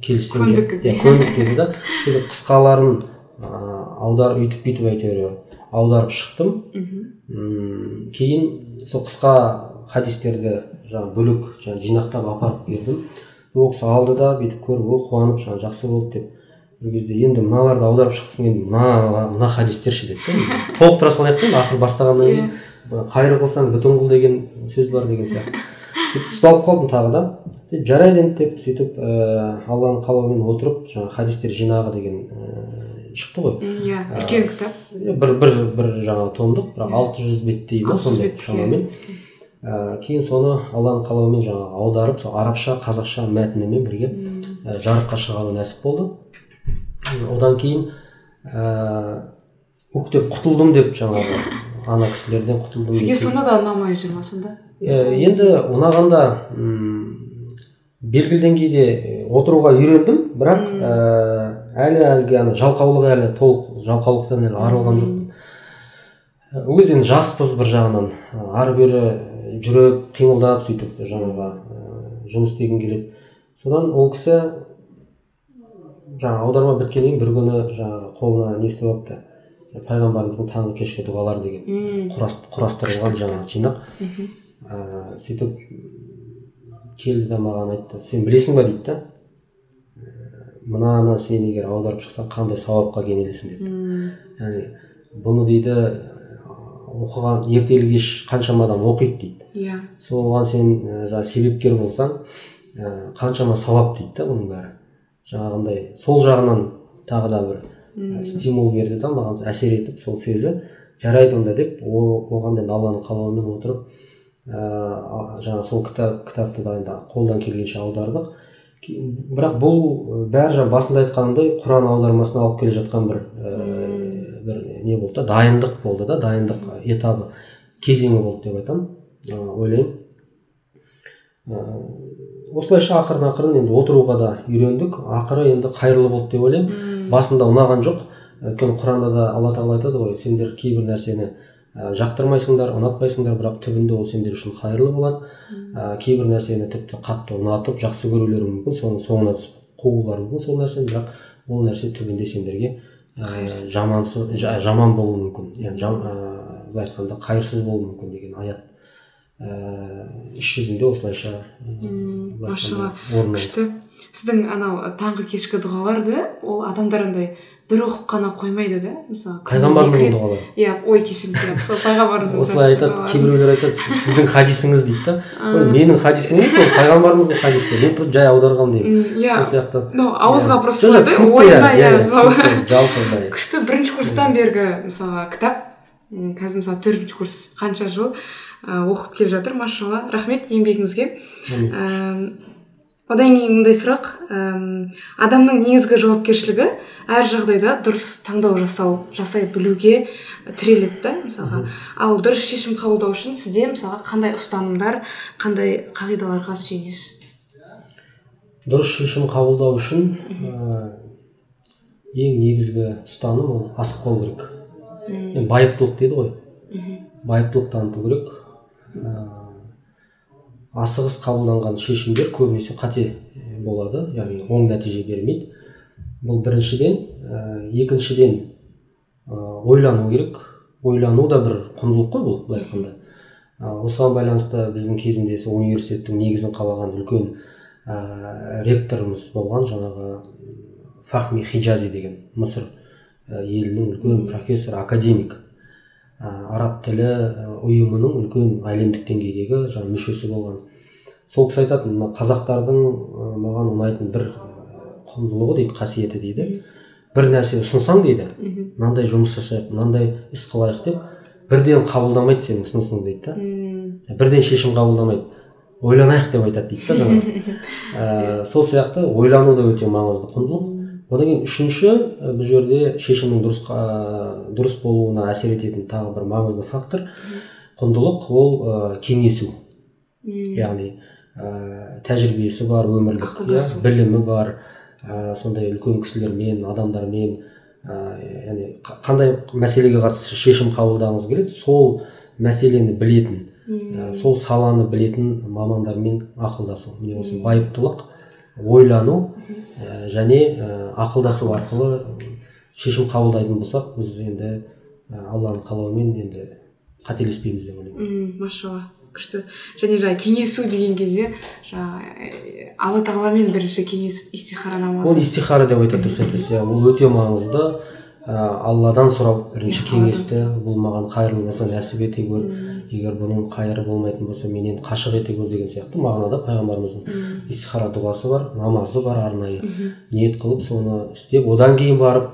келіссең көндік көндік деді да. Сөйтіп қысқаларын ә, аударып өйтіп бүйтіп әйтеуір аударып шықтым. Мм кейін сол қысқа хадистерді жаңағы бөлек жаңағы жинақтап апарып бердім. Ол кісі алды да бүйтіп көріп о қуанып жаңағы жақсы болды деп бір кезде енді мыналарды аударып шыққасын енді мына мына хадистерші деді да толықтыра салайық та ақыры бастағаннан кейін қайыр қылсаң бүтін қыл деген сөз бар деген сияқты. Сөйтіп ұсталып қалдым тағы да. Жарайды енді деп сөйтіп ыыы алланың қалауымен отырып жаңағы хадистер жинағы деген ііі шықты ғой иә үлкен кітап. бір бір бір жаңағы томдық бірақ алты жүз беттей ма сондай шамамен. Ә, кейін соны алланың қалауымен жаңағы аударып сол арабша қазақша мәтінімен бірге ә, жарыққа шығару нәсіп болды. Одан кейін ыыы ух деп құтылдым деп жаңағы ана кісілерден құтылдым сізге сонда да ұнамай жүр ма сонда? Енді ұнағанда белгілі деңгейде отыруға үйрендім бірақ ә, әлі әлгі ана жалқаулық әлі толық жалқаулықтан әлі арылған жоқпын. Ол кезде енді жаспыз бір жағынан. Ары бері жүріп қимылдап сөйтіп жаңағы жұмыс істегім келеді. Содан ол кісі жаңағы аударма біткеннен кейін бір күні жаңағы қолына не істеп алыпты? Пайғамбарымыздың таңғы кешкі дұғалары деген құрастырылған жаңағы жинақ. Ыыы сөйтіп келді да маған айтты сен білесің ба? дейді да. Мынаны сен егер аударып шықсаң қандай сауапқа кенелесің? Деді яғни бұны дейді оқыған ертелі кеш қаншама адам оқиды дейді. Иә. Соған сен жаңағы себепкер болсаң ә, қаншама сауап дейді да бұның бәрі. Жаңағындай сол жағынан тағы да бір стимул берді да маған әсер етіп сол сөзі жарайды онда деп оған енді алланың қалауымен отырып ыыы жаңағы сол кітап кітапты да енді қолдан келгенше аудардық. Бірақ бұл бәрі жаңа басында айтқанымдай құран аудармасына алып келе жатқан бір ііі бір не болды да дайындық болды да дайындық этабы кезеңі болды деп айтамын. Ойлаймын. Осылайша ақырын ақырын енді отыруға да үйрендік. Ақыры енді қайырлы болды деп ойлаймын. Басында ұнаған жоқ. Өйткені құранда да алла тағала айтады ғой сендер кейбір нәрсені ә, жақтырмайсыңдар ұнатпайсыңдар бірақ түбінде ол сендер үшін қайырлы болады. Ә, кейбір нәрсені тіпті қатты ұнатып жақсы көрулері мүмкін соның соңына түсіп қуылары мүмкін сол нәрсені бірақ ол нәрсе түбінде сендерге ә, жамансыз жаман болуы мүмкін. Яғни жам, ә, былай айтқанда қайырсыз болуы мүмкін деген аят ііі іс жүзінде осылайша машалла. күшті. сіздің анау таңғы кешкі дұғаларды ол адамдар андай бір оқып қана қоймайды да мысалы пайғамбарымыздың дұғалары иә ой кешіріңіз иә сол пайғамбарымыздың осылай айтады кейбіреулер айтады сіздің хадисіңіз дейді да. Ой менің хадисім емес ол пайғамбарымыздың хадисі. Мен просто жай аударғанмын деймін. Иә. Сол сияқты. Ну ауызға просто ойында иә сол. жалпы былай күшті бірінші курстан бергі мысалға кітап. Қазір мысалы төртінші курс қанша жыл оқып келе жатыр машалла. Рахмет еңбегіңізге. Одан кейін мындай сұрақ адамның негізгі жауапкершілігі әр жағдайда дұрыс таңдау жасау жасай білуге тіреледі да мысалға. Ал дұрыс шешім қабылдау үшін сізде мысалға қандай ұстанымдар қандай қағидаларға сүйенесіз? Дұрыс шешім қабылдау үшін ә, ең негізгі ұстаным ол асықпау керек. Байыптылық дейді ғой. Байыптылық таныту керек. Асығыс қабылданған шешімдер көбінесе қате болады. Яғни оң нәтиже бермейді. Бұл біріншіден ә, екіншіден ә, ойлану керек. Ойлану да бір құндылық қой бұл былай айтқанда. Ә, осыған байланысты біздің кезінде сол университеттің негізін қалаған үлкен ә, ректорымыз болған жаңағы фахми хиджази деген мысыр елінің үлкен профессор академик. Араб тілі ұйымының үлкен әлемдік деңгейдегі жаңағы мүшесі болған. Сол кісі айтатын мына қазақтардың маған ұнайтын бір құндылығы дейді қасиеті дейді. Бір нәрсе ұсынсаң дейді мынандай жұмыс жасайық мынандай іс қылайық деп бірден қабылдамайды сенің ұсынысыңды дейді да. Бірден шешім қабылдамайды. Ойланайық деп айтады дейді да жаңағы сол сияқты ойлану да өте маңызды құндылық. Одан кейін үшінші бұл жерде шешімнің дұрыс дұрыс болуына әсер ететін тағы бір маңызды фактор құндылық ол ә, кеңесу. Яғни ә, тәжірибесі бар өмірлік иә, білімі бар ә, сондай үлкен кісілермен адамдармен ә, яғни қандай мәселеге қатысты шешім қабылдағыңыз келеді сол мәселені білетін ә, сол саланы білетін мамандармен ақылдасу. Міне осы байыптылық ойлану ә, және ә, ақылдасу арқылы шешім қабылдайтын болсақ біз енді ә, алланың қалауымен енді қателеспейміз деп ойлаймын. Машалла күшті. Және жаңағы кеңесу деген кезде жаңағы алла тағаламен бірінші кеңесіп истихара намазы ол истихара деп айтады дұрыс айтасыз иә. Ол өте маңызды. Ә, алладан сұрау бірінші Иә, кеңесті бұл маған қайырлы болса нәсіп ете көр егер бұның қайыры болмайтын болса менен қашық ете көр деген сияқты мағынада пайғамбарымыздың истихара дұғасы бар намазы бар арнайы. Ниет қылып соны істеп одан кейін барып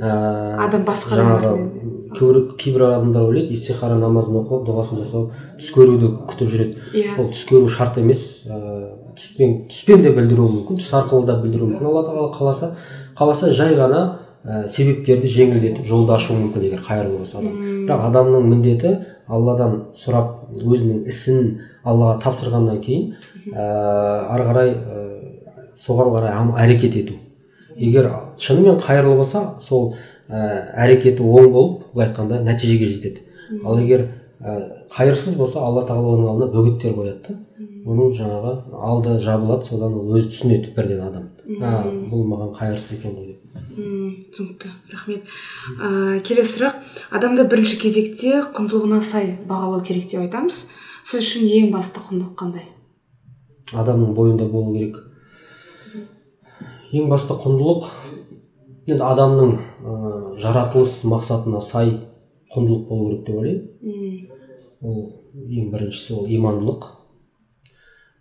ә, Адам басқа жаңағы кейбір адамдар ойлайды истихара намазын оқып дұғасын жасап түс көруді күтіп жүреді. Иә. Ол түс көру шарт емес ыыы түспен түспен де білдіруі мүмкін түс арқылы да білдіруі мүмкін. Алла тағала қаласа қаласа жай ғана ә, себептерді жеңілдетіп жолды ашуы мүмкін егер қайырлы болса адам. Бірақ адамның міндеті алладан сұрап өзінің ісін аллаға тапсырғаннан кейін ә, ары қарай ә, соған қарай әрекет ету. Егер шынымен қайырлы болса сол ә, әрекеті оң болып былай айтқанда нәтижеге жетеді. Ал егер ә, қайырсыз болса алла тағала оның алдына бөгеттер қояды да оның жаңағы алды жабылады содан ол өзі түсінеді бірден адам. Бұл маған қайырсыз екен ғой мм түсінікті рахмет. Ә, келесі сұрақ. Адамды бірінші кезекте құндылығына сай бағалау керек деп айтамыз. Сіз үшін ең басты құндылық қандай? Адамның бойында болу керек. Ең басты құндылық енді адамның ә, жаратылыс мақсатына сай құндылық болу керек деп ойлаймын. Ол ең біріншісі ол имандылық.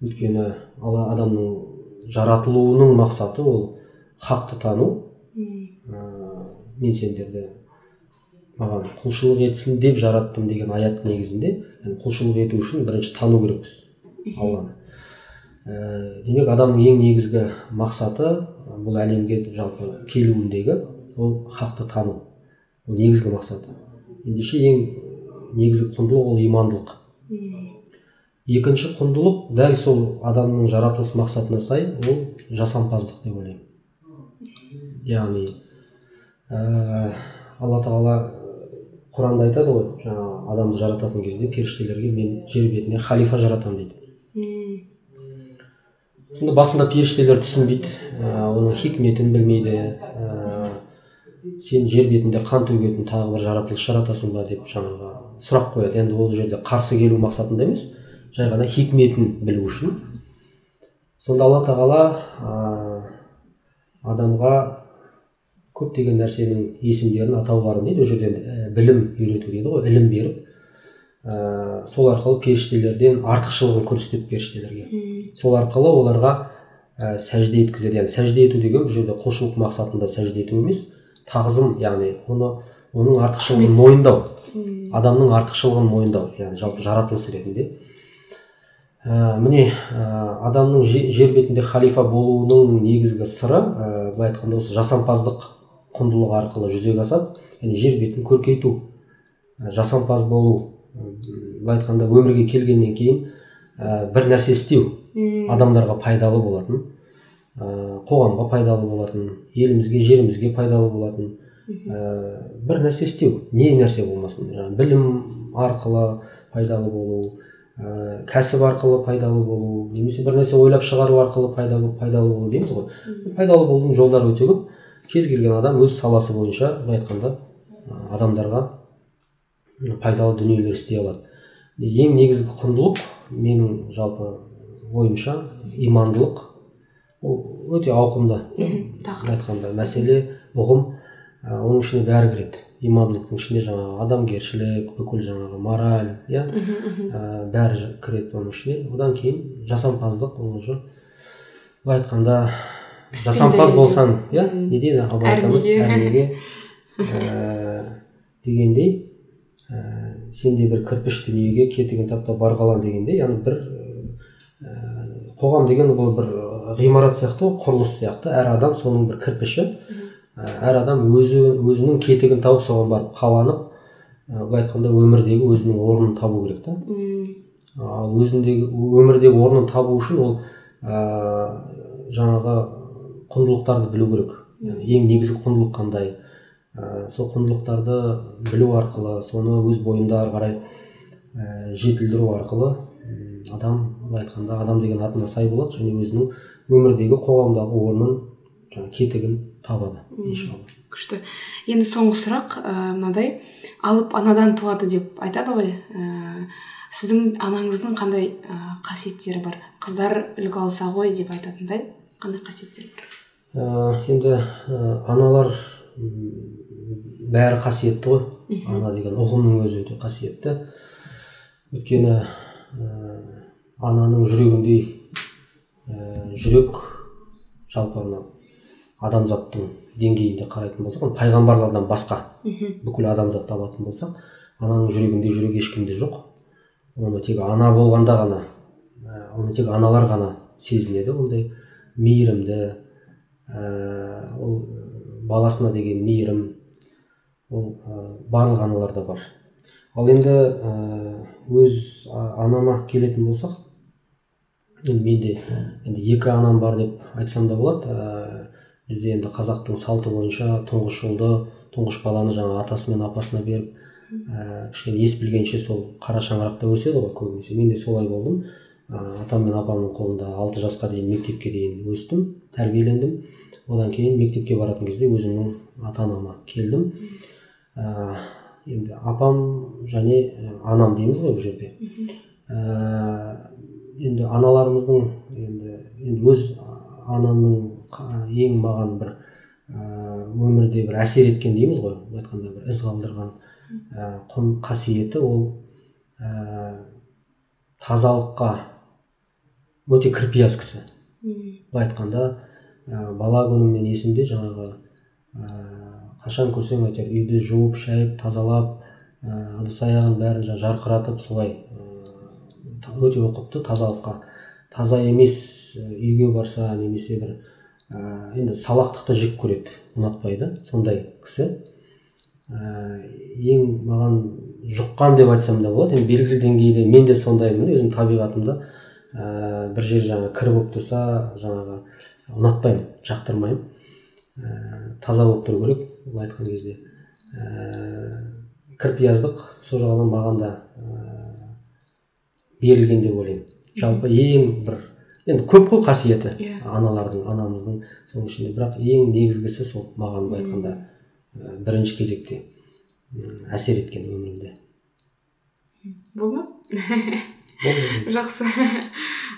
Өйткені алла адамның жаратылуының мақсаты ол хақты тану мен сендерді маған құлшылық етсін деп жараттым деген аят негізінде құлшылық ету үшін бірінші тану керекпіз алланы. Ә, демек адамның ең негізгі мақсаты бұл әлемге жалпы келуіндегі ол хақты тану. Ол негізгі мақсаты. Ендеше ең негізгі құндылық ол имандылық. Екінші құндылық дәл сол адамның жаратылыс мақсатына сай ол жасампаздық деп ойлаймын. Яғни ә, алла тағала құранда айтады ғой жаңағы адамды жарататын кезде періштелерге мен жер бетіне халифа жаратамын дейді. Сонда басында періштелер түсінбейді ә, оның хикметін білмейді ә, сен жер бетінде қан төгетін тағы бір жаратылыс жаратасың ба деп жаңағы сұрақ қояды. Енді ол жерде қарсы келу мақсатында емес жай ғана хикметін білу үшін. Сонда алла тағала ә, адамға көптеген нәрсенің есімдерін атауларын дейді ол жерде ә, білім үйрету дейді ғой ілім беріп ә, сол арқылы періштелерден артықшылығын көрсетеді періштелерге. Сол арқылы оларға ә, сәжде еткізеді. Яғни сәжде ету деген бұл жерде құлшылық мақсатында сәжде ету емес тағзым яғни оны оның артықшылығын мойындау. Адамның артықшылығын мойындау яғни жалпы жаратылыс ретінде. Ә, міне ә, адамның же- жер бетінде халифа болуының негізгі сыры ә, былай айтқанда осы жасампаздық құндылығы арқылы жүзеге асады. Яғни жер бетін көркейту жасампаз болу былай айтқанда өмірге келгеннен кейін ә, бір нәрсе істеу адамдарға пайдалы болатын ә, қоғамға пайдалы болатын елімізге жерімізге пайдалы болатын ә, бір нәрсе істеу. Не нәрсе болмасын. Жаңағы білім арқылы пайдалы болу ә, кәсіп арқылы пайдалы болу немесе бір нәрсе ойлап шығару арқылы пайдалы пайдалы болу дейміз ғой. Пайдалы болудың жолдары өте көп. Кез келген адам өз саласы бойынша былай айтқанда адамдарға пайдалы дүниелер істей алады. Ең негізгі құндылық менің жалпы ойымша имандылық. Ол өте ауқымды. Айтқанда мәселе ұғым ә, оның ішіне бәрі кіреді. Имандылықтың ішіне жаңағы адамгершілік бүкіл жаңағы мораль иә? Ә, бәрі кіреді оның ішіне одан кейін жасампаздық ол уже былай айтқанда жасампаз болсаң иә? Не дейді абай атамыз неге. әр неге ә, дегендей ә, сен де бір кірпіш дүниеге кетігін таптап бар қалан дегендей яғни бір ә, қоғам деген бұл бір ғимарат сияқты ғой құрылыс сияқты. Әр адам соның бір кірпіші. Әр адам өзі өзінің кетігін тауып соған барып қаланып былай айтқанда өмірдегі өзінің орнын табу керек та. Ал өзіндегі өмірдегі орнын табу үшін ол ә, жаңағы құндылықтарды білу керек. Яғни ең негізгі құндылық қандай? Ә, сол құндылықтарды білу арқылы соны өз бойында ары қарай ә, жетілдіру арқылы адам былай айтқанда адам деген атына сай болады және өзінің өмірдегі қоғамдағы орнын жаңағы кетігін табады иншалла. Күшті. Енді соңғы сұрақ ә, мынадай. Алып анадан туады деп айтады ғой. Ә, сіздің анаңыздың қандай ә, қасиеттері бар? Қыздар үлгі алса ғой деп айтатындай қандай қасиеттер бар? Енді ә, аналар бәрі қасиетті ғой. Ана деген ұғымның өзі өте қасиетті. Өйткені ә, ананың жүрегіндей ә, жүрек жалпы адамзаттың деңгейінде қарайтын болсақ пайғамбарлардан басқа бүкіл адамзатты алатын болсақ ананың жүрегінде жүрек ешкімде жоқ. Оны тек ана болғанда ғана оны тек аналар ғана сезінеді ондай мейірімді ол баласына деген мейірім ол ә, барлық аналарда бар. Ал енді өз анама келетін болсақ енді менде енді екі анам бар деп айтсам да болады. Бізде енді қазақтың салты бойынша тұңғыш ұлды тұңғыш баланы жаңа атасы мен апасына беріп ә, кішкене ес білгенше сол қара шаңырақта өседі ғой көбінесе. Мен де солай болдым. Ә, атам мен апамның қолында алты жасқа дейін мектепке дейін өстім. Тәрбиелендім. Одан кейін мектепке баратын кезде өзімнің ата анама келдім. Ә, енді апам және анам дейміз ғой бұл жерде. Ә, енді аналарымыздың енді енді өз анамның ең маған бір ә, өмірде бір әсер еткен дейміз ғой. Айтқанда бір із қалдырған ә, құн қасиеті ол ә, тазалыққа өте кірпияз кісі. Былай айтқанда ә, бала күнімнен есімде жаңағы ә, қашан көрсең әйтеуір үйді жуып шайып тазалап ә, ыдыс аяғын бәрін жарқыратып солай өте ұқыпты тазалыққа таза емес үйге барса немесе бір ә, енді салақтықты жек көреді ұнатпайды сондай кісі. Ә, ең маған жұққан деп айтсам да болады енді белгілі деңгейде мен де сондаймын өзім табиғатымда. Ә, бір жер жаңағы кір болып тұрса жаңағы ұнатпаймын жақтырмаймын. Ә, таза болып тұру керек былай айтқан кезде. Ә, кірпияздық сол жағынан маған да ә, берілген деп ойлаймын. Жалпы ең бір енді көп қой қасиеті yeah. Иә. аналардың анамыздың соның ішінде. Бірақ ең негізгісі сол маған былай айтқанда ә, бірінші кезекте әсер еткен өмірімде. Болды ма? жақсы.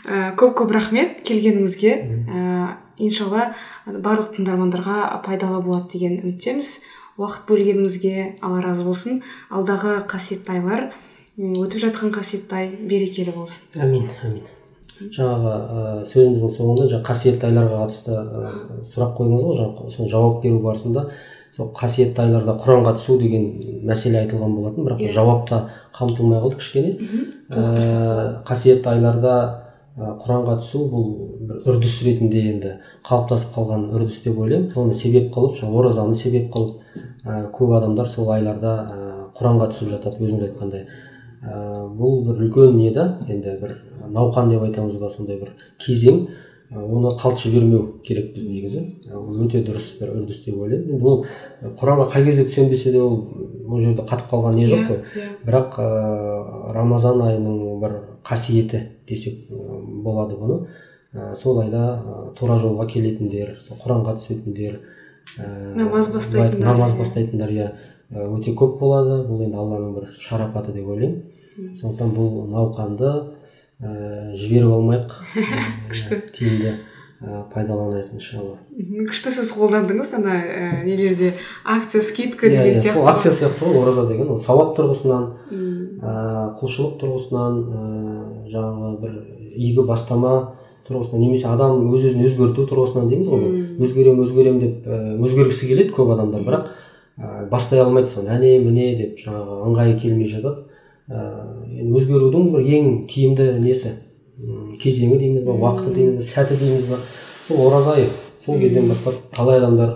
Ә, көп көп рахмет келгеніңізге. Ә, иншалла барлық тыңдармандарға пайдалы болады деген үміттеміз. Уақыт бөлгеніңізге алла разы болсын. Алдағы қасиетті айлар өтіп жатқан қасиетті ай берекелі болсын. Әмин әмин жаңағы ә, сөзіміздің соңында жаңағы қасиетті айларға қатысты ә, сұрақ қойдыңыз ғой жаңағы сол жауап беру барысында. Сол қасиетті айларда құранға түсу деген мәселе айтылған болатын бірақ yeah. Иә. жауапта қамтылмай қалды кішкене. Ә, қасиетті айларда құранға түсу бұл бір үрдіс ретінде енді қалыптасып қалған үрдіс деп ойлаймын. Соны себеп қылып жаңағы оразаны себеп қылып ә, көп адамдар сол айларда ә, құранға түсіп жатады өзіңіз айтқандай. Ә, бұл бір үлкен не да енді бір науқан деп айтамыз ба сондай бір кезең. Оны қалт жібермеу керек біз негізі. Ол өте дұрыс бір үрдіс деп ойлаймын. Енді ол құранға қай кезде түсемін десе де ол ол жерде қатып қалған не жоқ қой иә, yeah. Иә. бірақ ә, рамазан айының бір қасиеті десек болады бұны. Ә, сол айда ә, тура жолға келетіндер сол құранға түсетіндер ә, намаз бастайтындар намаз бастайтындар иә. Өте көп болады. Бұл енді алланың бір шарапаты деп ойлаймын. Сондықтан бұл науқанды ә, жіберіп алмайық күшті. Тиімді ә, пайдаланайық иншалла күшті сөз қолдандыңыз ана ә, нелерде? Акция скидка иә, деген иә, сияқты. сол акция сияқты ғой ораза деген ол. Сауап тұрғысынан ә, құлшылық тұрғысынан ә, жаңағы бір игі бастама тұрғысынан немесе адам өз өзін өзгерту тұрғысынан дейміз ғой өзгерем өзгерем деп ә, өзгергісі келеді көп адамдар бірақ ә, бастай алмайды соны. Әне міне деп жаңағы ыңғайы келмей жатады. Ә, өзгерудің бір ең тиімді несі? Кезеңі дейміз ба уақыты дейміз ба сәті дейміз ба? Сол ораза айы сол кезден бастап талай адамдар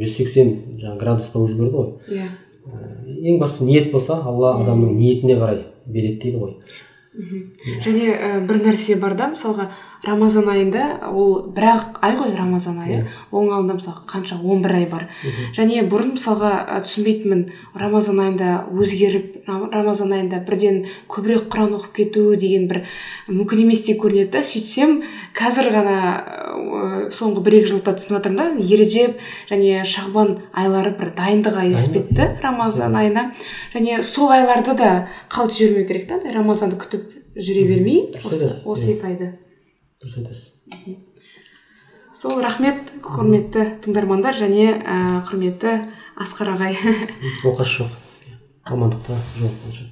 жүз сексен жаңағы градусқа өзгерді ғой. Иә. Ең басты ниет болса алла адамның ниетіне қарай береді дейді ғой. Және ә, бір нәрсе бар да мысалға рамазан айында ол бір ақ ай ғой рамазан айы. Оның алдында мысалы қанша 11 ай бар. Және бұрын мысалға түсінбейтінмін рамазан айында өзгеріп рамазан айында бірден көбірек құран оқып кету деген бір мүмкін еместей көрінеді да сөйтсем қазір ғана ә, соңғы бір екі жылда түсініп жатырмын да ережеп және шағбан айлары бір дайындық айы іспетті рамазан айына. Және сол айларды да қалт жібермеу керек та рамазанды күтіп жүре бермей осы осы екі айды. Дұрыс айтасыз сол рахмет құрметті тыңдармандар және ә, құрметті асқар ағай. Оқасы жоқ. Амандықта жолыққанша